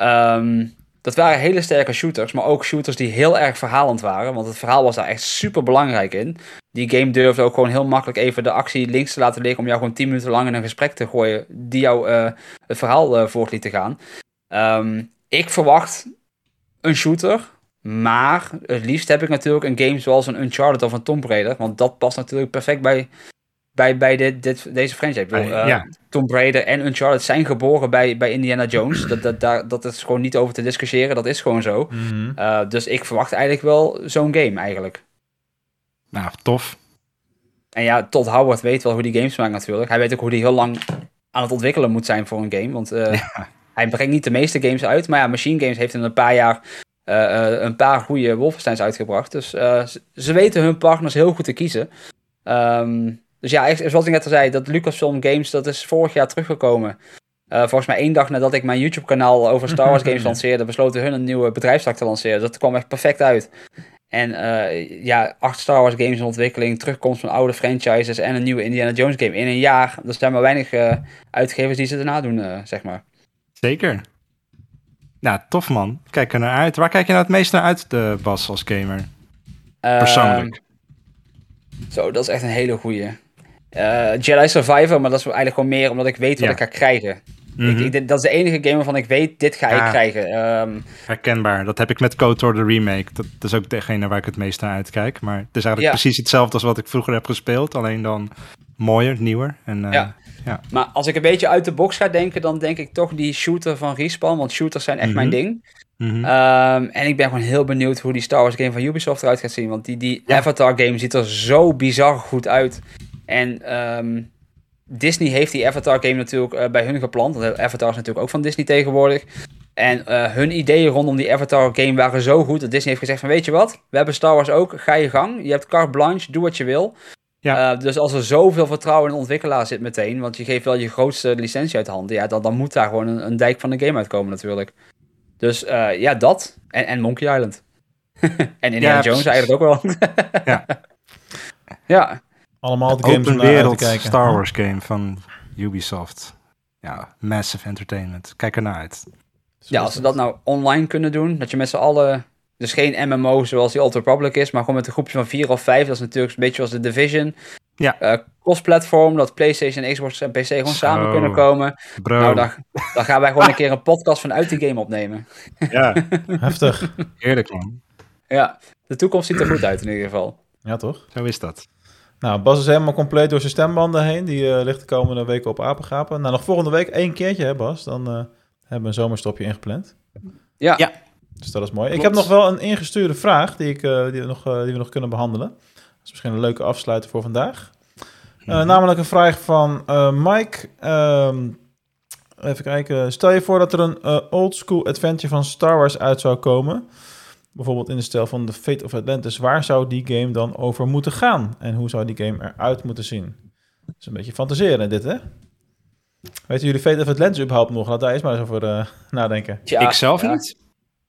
Um, dat waren hele sterke shooters, maar ook shooters die heel erg verhalend waren. Want het verhaal was daar echt super belangrijk in. Die game durfde ook gewoon heel makkelijk even de actie links te laten liggen om jou gewoon 10 minuten lang in een gesprek te gooien die jou uh, het verhaal uh, voort te gaan. Um, ik verwacht een shooter, maar het liefst heb ik natuurlijk een game zoals een Uncharted of een Tomb Raider. Want dat past natuurlijk perfect bij bij, bij dit, dit, deze franchise. Bedoel, uh, ja. Tom Raider en Uncharted zijn geboren bij, bij Indiana Jones. Dat, dat, dat, dat is gewoon niet over te discussiëren. Dat is gewoon zo. Mm -hmm. uh, dus ik verwacht eigenlijk wel zo'n game eigenlijk. Nou, tof. En ja, Todd Howard weet wel hoe die games maakt natuurlijk. Hij weet ook hoe die heel lang aan het ontwikkelen moet zijn voor een game. Want uh, ja. hij brengt niet de meeste games uit. Maar ja, Machine Games heeft in een paar jaar een paar goede Wolfensteins uitgebracht. Dus ze weten hun partners heel goed te kiezen. Um, dus ja, zoals ik net al zei, dat Lucasfilm Games, dat is vorig jaar teruggekomen. Uh, volgens mij één dag nadat ik mijn YouTube-kanaal over Star Wars games lanceerde, besloten hun een nieuwe bedrijfstak te lanceren. Dat kwam echt perfect uit. En uh, ja, acht Star Wars games in ontwikkeling, terugkomst van oude franchises en een nieuwe Indiana Jones game in een jaar. Er zijn maar weinig uh, uitgevers die ze erna doen, zeg maar. Zeker. Nou, tof man. Kijk er naar uit. Waar kijk je nou het meest naar uit, de Bas, als gamer? Persoonlijk. Zo, dat is echt een hele goeie. Uh, Jedi Survivor, maar dat is eigenlijk gewoon meer omdat ik weet wat ja. ik ga krijgen. Mm -hmm. ik, ik, dat is de enige game waarvan ik weet, dit ga ja. ik krijgen. Um, Herkenbaar. Dat heb ik met KOTOR de remake. Dat, dat, is ook degene waar ik het meest naar uitkijk. Maar het is eigenlijk ja. precies hetzelfde als wat ik vroeger heb gespeeld. Alleen dan mooier, nieuwer. En, uh, ja. ja. Maar als ik een beetje uit de box ga denken, dan denk ik toch die shooter van Respawn. Want shooters zijn echt mm -hmm. mijn ding. Mm -hmm. um, en ik ben gewoon heel benieuwd hoe die Star Wars game van Ubisoft eruit gaat zien. Want die, die Avatar game ziet er zo bizar goed uit. En um, Disney heeft die Avatar game natuurlijk eh, bij hun geplant. Want Avatar is natuurlijk ook van Disney tegenwoordig. En eh, hun ideeën rondom die Avatar game waren zo goed dat Disney heeft gezegd van weet je wat, we hebben Star Wars ook, ga je gang. Je hebt carte blanche, doe wat je wil. Ja. Eh, dus als er zoveel vertrouwen in de ontwikkelaar zit meteen, want je geeft wel je grootste licentie uit handen, ja, dan, dan moet daar gewoon een, een dijk van de game uitkomen natuurlijk. Dus ja, dat. En, en Monkey Island. en Indiana Ja, Jones precies. eigenlijk ook wel. Ja. ja, Allemaal de games Open uit te wereld kijken. Star Wars game van Ubisoft. Ja, massive entertainment. Kijk ernaar uit. Ja, als ze dat nou online kunnen doen, dat je met z'n allen, dus geen MMO zoals die Old Republic is, maar gewoon met een groepje van vier of vijf, dat is natuurlijk een beetje zoals de Division. Ja. Eh, cross-platform, dat PlayStation, Xbox en PC gewoon samen kunnen komen. Bro, Nou, dan, dan gaan wij gewoon een keer een podcast vanuit die game opnemen. ja, Heftig. heerlijk man. Ja, de toekomst ziet er goed uit in ieder geval. Ja, toch? Zo is dat. Nou, Bas is helemaal compleet door zijn stembanden heen. Die eh, ligt de komende weken op apengapen. Nou, nog volgende week één keertje, hè Bas? Dan eh, hebben we een zomerstopje ingepland. Ja, Ja. Dus dat is mooi. Ik heb nog wel een ingestuurde vraag die, ik, eh, die, we nog, eh, die we nog kunnen behandelen. Dat is misschien een leuke afsluiter voor vandaag. Eh, namelijk een vraag van eh, Mike. Ehm, even kijken. Stel je voor dat er een eh, old school adventure van Star Wars uit zou komen. Bijvoorbeeld in de stijl van The Fate of Atlantis. Waar zou die game dan over moeten gaan? En hoe zou die game eruit moeten zien? Dat is een beetje fantaseren dit, hè? Weten jullie Fate of Atlantis überhaupt nog? Laat daar eens maar eens over eh, nadenken. Ik zelf ja. niet.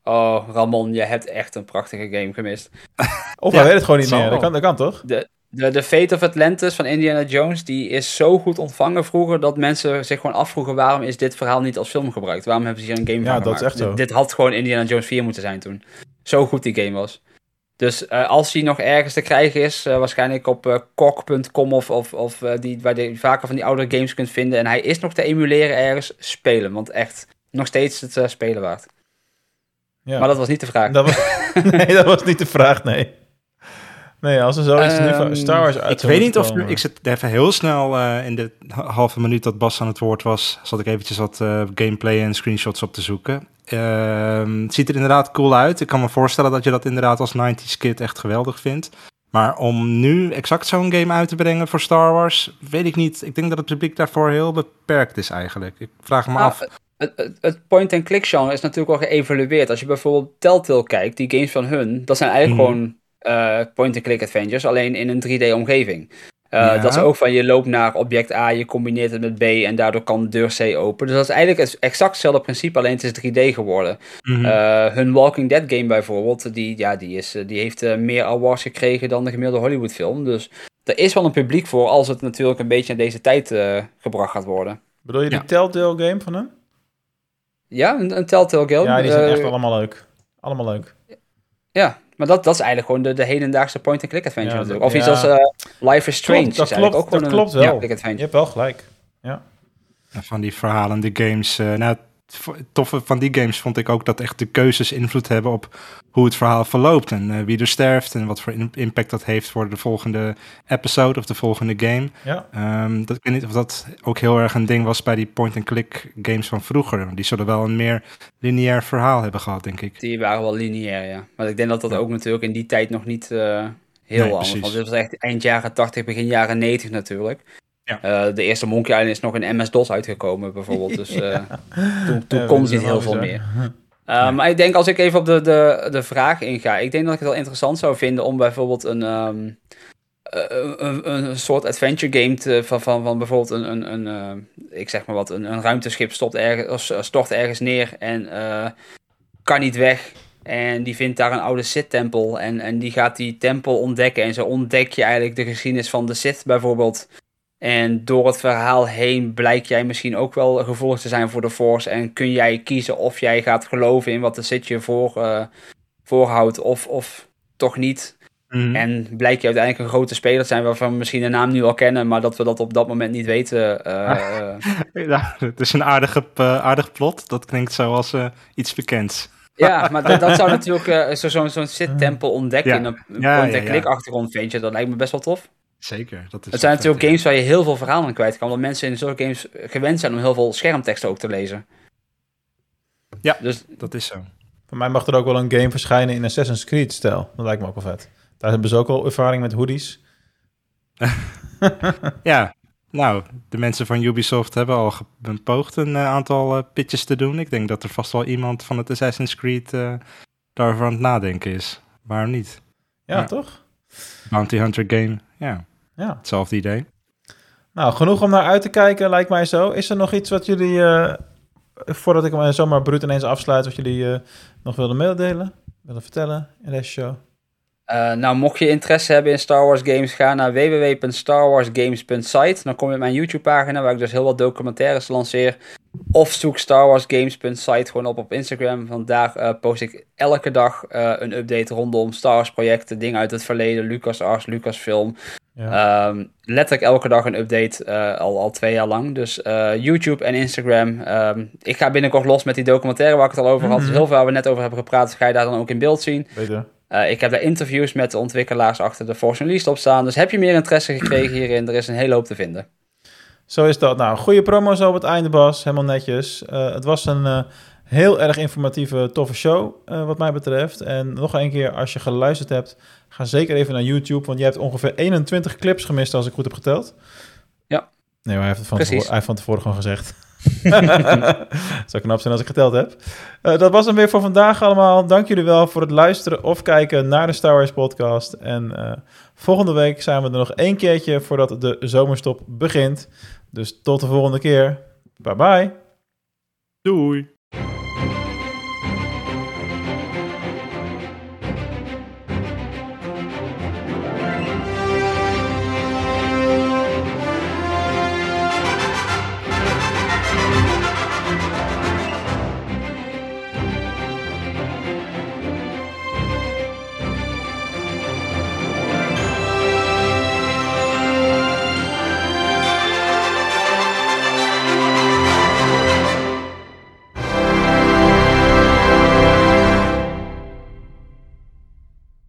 Oh, Ramon, je hebt echt een prachtige game gemist. Of Ja, hij weet het gewoon niet meer. Dat kan, dat kan toch? De, de, de Fate of Atlantis van Indiana Jones, die is zo goed ontvangen vroeger, dat mensen zich gewoon afvroegen waarom is dit verhaal niet als film gebruikt? Waarom hebben ze hier een game Ja, van dat is gemaakt? echt zo. Dit, dit had gewoon Indiana Jones 4 moeten zijn toen. Zo goed die game was. Dus eh, als die nog ergens te krijgen is, eh, waarschijnlijk op eh kok.com of, of, of die, waar je vaker van die oudere games kunt vinden. En hij is nog te emuleren ergens, spelen. Want echt, nog steeds het spelen waard. Ja. Maar dat was niet de vraag. Dat was, nee, dat was niet de vraag, nee. Nee, als er zoiets nu van Ehm, Star Wars uit Ik weet niet of... Ik zit even heel snel eh, in de halve minuut dat Bas aan het woord was... zat ik eventjes wat eh, gameplay en screenshots op te zoeken. Ehm, het ziet er inderdaad cool uit. Ik kan me voorstellen dat je dat inderdaad als 90s kid echt geweldig vindt. Maar om nu exact zo'n game uit te brengen voor Star Wars... weet ik niet. Ik denk dat het publiek daarvoor heel beperkt is eigenlijk. Ik vraag me Nou, af... Het, point-and-click genre is natuurlijk wel geëvalueerd. Als je bijvoorbeeld Telltale kijkt, die games van hun, dat zijn eigenlijk Mhm. gewoon point-and-click adventures, alleen in een 3D-omgeving. Eh, Ja. Dat is ook van je loopt naar object A, je combineert het met B en daardoor kan deur C open. Dus dat is eigenlijk het exact hetzelfde principe, alleen het is 3D geworden. Mhm. Eh, hun Walking Dead game bijvoorbeeld, die, ja, die, is, eh, die heeft eh, meer awards gekregen dan de gemiddelde Hollywood film. Dus er is wel een publiek voor als het natuurlijk een beetje in deze tijd eh, gebracht gaat worden. Bedoel je die Ja. Telltale game van hem? Ja, een, een Telltale game. Ja, die zijn Eh, echt allemaal leuk. Allemaal leuk. Ja, maar dat, dat is eigenlijk gewoon de, de hedendaagse point-and-click adventure Ja, natuurlijk. Of ja. iets als eh, Life is Strange. Klopt, dat is eigenlijk klopt, ook gewoon dat een klopt wel. point-and-click Je hebt wel gelijk. van die verhalende games. eh, nou, toffe van die games vond ik ook dat echt de keuzes invloed hebben op hoe het verhaal verloopt. En eh, wie er sterft en wat voor in- impact dat heeft voor de volgende episode of de volgende game. Ja, Ehm, dat, ik weet niet of dat ook heel erg een ding was bij die point-and-click games van vroeger. Die zullen wel een meer lineair verhaal hebben gehad, denk ik. Die waren wel lineair, ja. Maar ik denk dat dat Ja. ook natuurlijk in die tijd nog niet eh, heel Nee, anders was. Want dit was echt eind jaren 80, begin jaren 90 natuurlijk. Ja. Eh, de eerste Monkey Island is nog in MS-DOS uitgekomen bijvoorbeeld. Dus eh, toen, toen Ja, is niet heel veel meer. Uh, Maar ik denk als ik even op de, de, de vraag inga, ik denk dat ik het wel interessant zou vinden om bijvoorbeeld een, ehm, eh, een, een, soort adventure game te, van, van, van bijvoorbeeld een, een, een eh, ik zeg maar wat, een, een ruimteschip stopt ergens, stort ergens neer en eh, kan niet weg. En die vindt daar een oude Sith-tempel en, en die gaat die tempel ontdekken. En zo ontdek je eigenlijk de geschiedenis van de Sith bijvoorbeeld. En door het verhaal heen blijk jij misschien ook wel gevoelig te zijn voor de Force. En kun jij kiezen of jij gaat geloven in wat de Sith je voor, eh, voorhoudt of, of toch niet. Mhm. En blijk je uiteindelijk een grote speler te zijn waarvan we misschien de naam nu al kennen, maar dat we dat op dat moment niet weten. Ja, het is een aardige, eh, aardig plot. Dat klinkt zoals eh, iets bekends. ja, maar dat, dat zou natuurlijk eh, zo- zo'n zo'n Sith-tempel ontdekken Ja. in een Ja, point-and-click ja, achtergrond, vind je. Dat lijkt me best wel tof. Zeker. Dat is Het zijn natuurlijk games waar je heel veel verhalen aan kwijt kan, omdat mensen in zulke games gewend zijn om heel veel schermteksten ook te lezen. Ja. Dus Dat is zo. voor mij mag er ook wel een game verschijnen in Assassin's Creed-stijl. Dat lijkt me ook wel vet. Daar hebben ze ook al ervaring met hoodies. Ja, nou, de mensen van Ubisoft hebben al gepoogd een uh, aantal uh, pitches te doen. Ik denk dat er vast wel iemand van het Assassin's Creed uh, daarover aan het nadenken is. Waarom niet? Ja, ja, toch? Bounty Hunter game, ja. Ja. Hetzelfde idee. Nou, genoeg om naar uit te kijken, lijkt mij zo. Is er nog iets wat jullie, voordat ik hem zomaar bruut ineens afsluit, wat jullie nog wilden meedelen, willen vertellen in deze show? Uh, nou, mocht je interesse hebben in Star Wars games, ga naar www.starwarsgames.site. Dan kom je op mijn YouTube pagina waar ik dus heel wat documentaires lanceer. Of zoek starwarsgames.site gewoon op op Instagram. Want daar uh, post ik elke dag uh, een update rondom Star Wars projecten, dingen uit het verleden, LucasArts, Lucasfilm. Ja. Um, letterlijk elke dag een update, al, al twee jaar lang. Dus YouTube en Instagram. Um, ik ga binnenkort los met die documentaire waar ik het al over had. Dus heel veel waar we net over hebben gepraat, dus ga je daar dan ook in beeld zien. Beter. Uh, ik heb daar interviews met de ontwikkelaars achter de Force Unleashed op staan. Dus heb je meer interesse gekregen hierin, er is een hele hoop te vinden. Zo is dat. Nou, goede promo zo op het einde, Bas. Helemaal netjes. Het was een heel erg informatieve, toffe show, wat mij betreft. En nog een keer, als je geluisterd hebt, ga zeker even naar YouTube. Want je hebt ongeveer 21 clips gemist, als ik goed heb geteld. Ja. Nee, maar hij heeft het van, tevoren, hij heeft van tevoren gewoon gezegd. Zou knap zijn als ik geteld heb. Uh, dat was hem weer voor vandaag allemaal. Dank jullie wel voor het luisteren of kijken naar de Star Wars podcast. En uh, volgende week zijn we er nog één keertje voordat de zomerstop begint. Dus tot de volgende keer. Bye bye. Doei.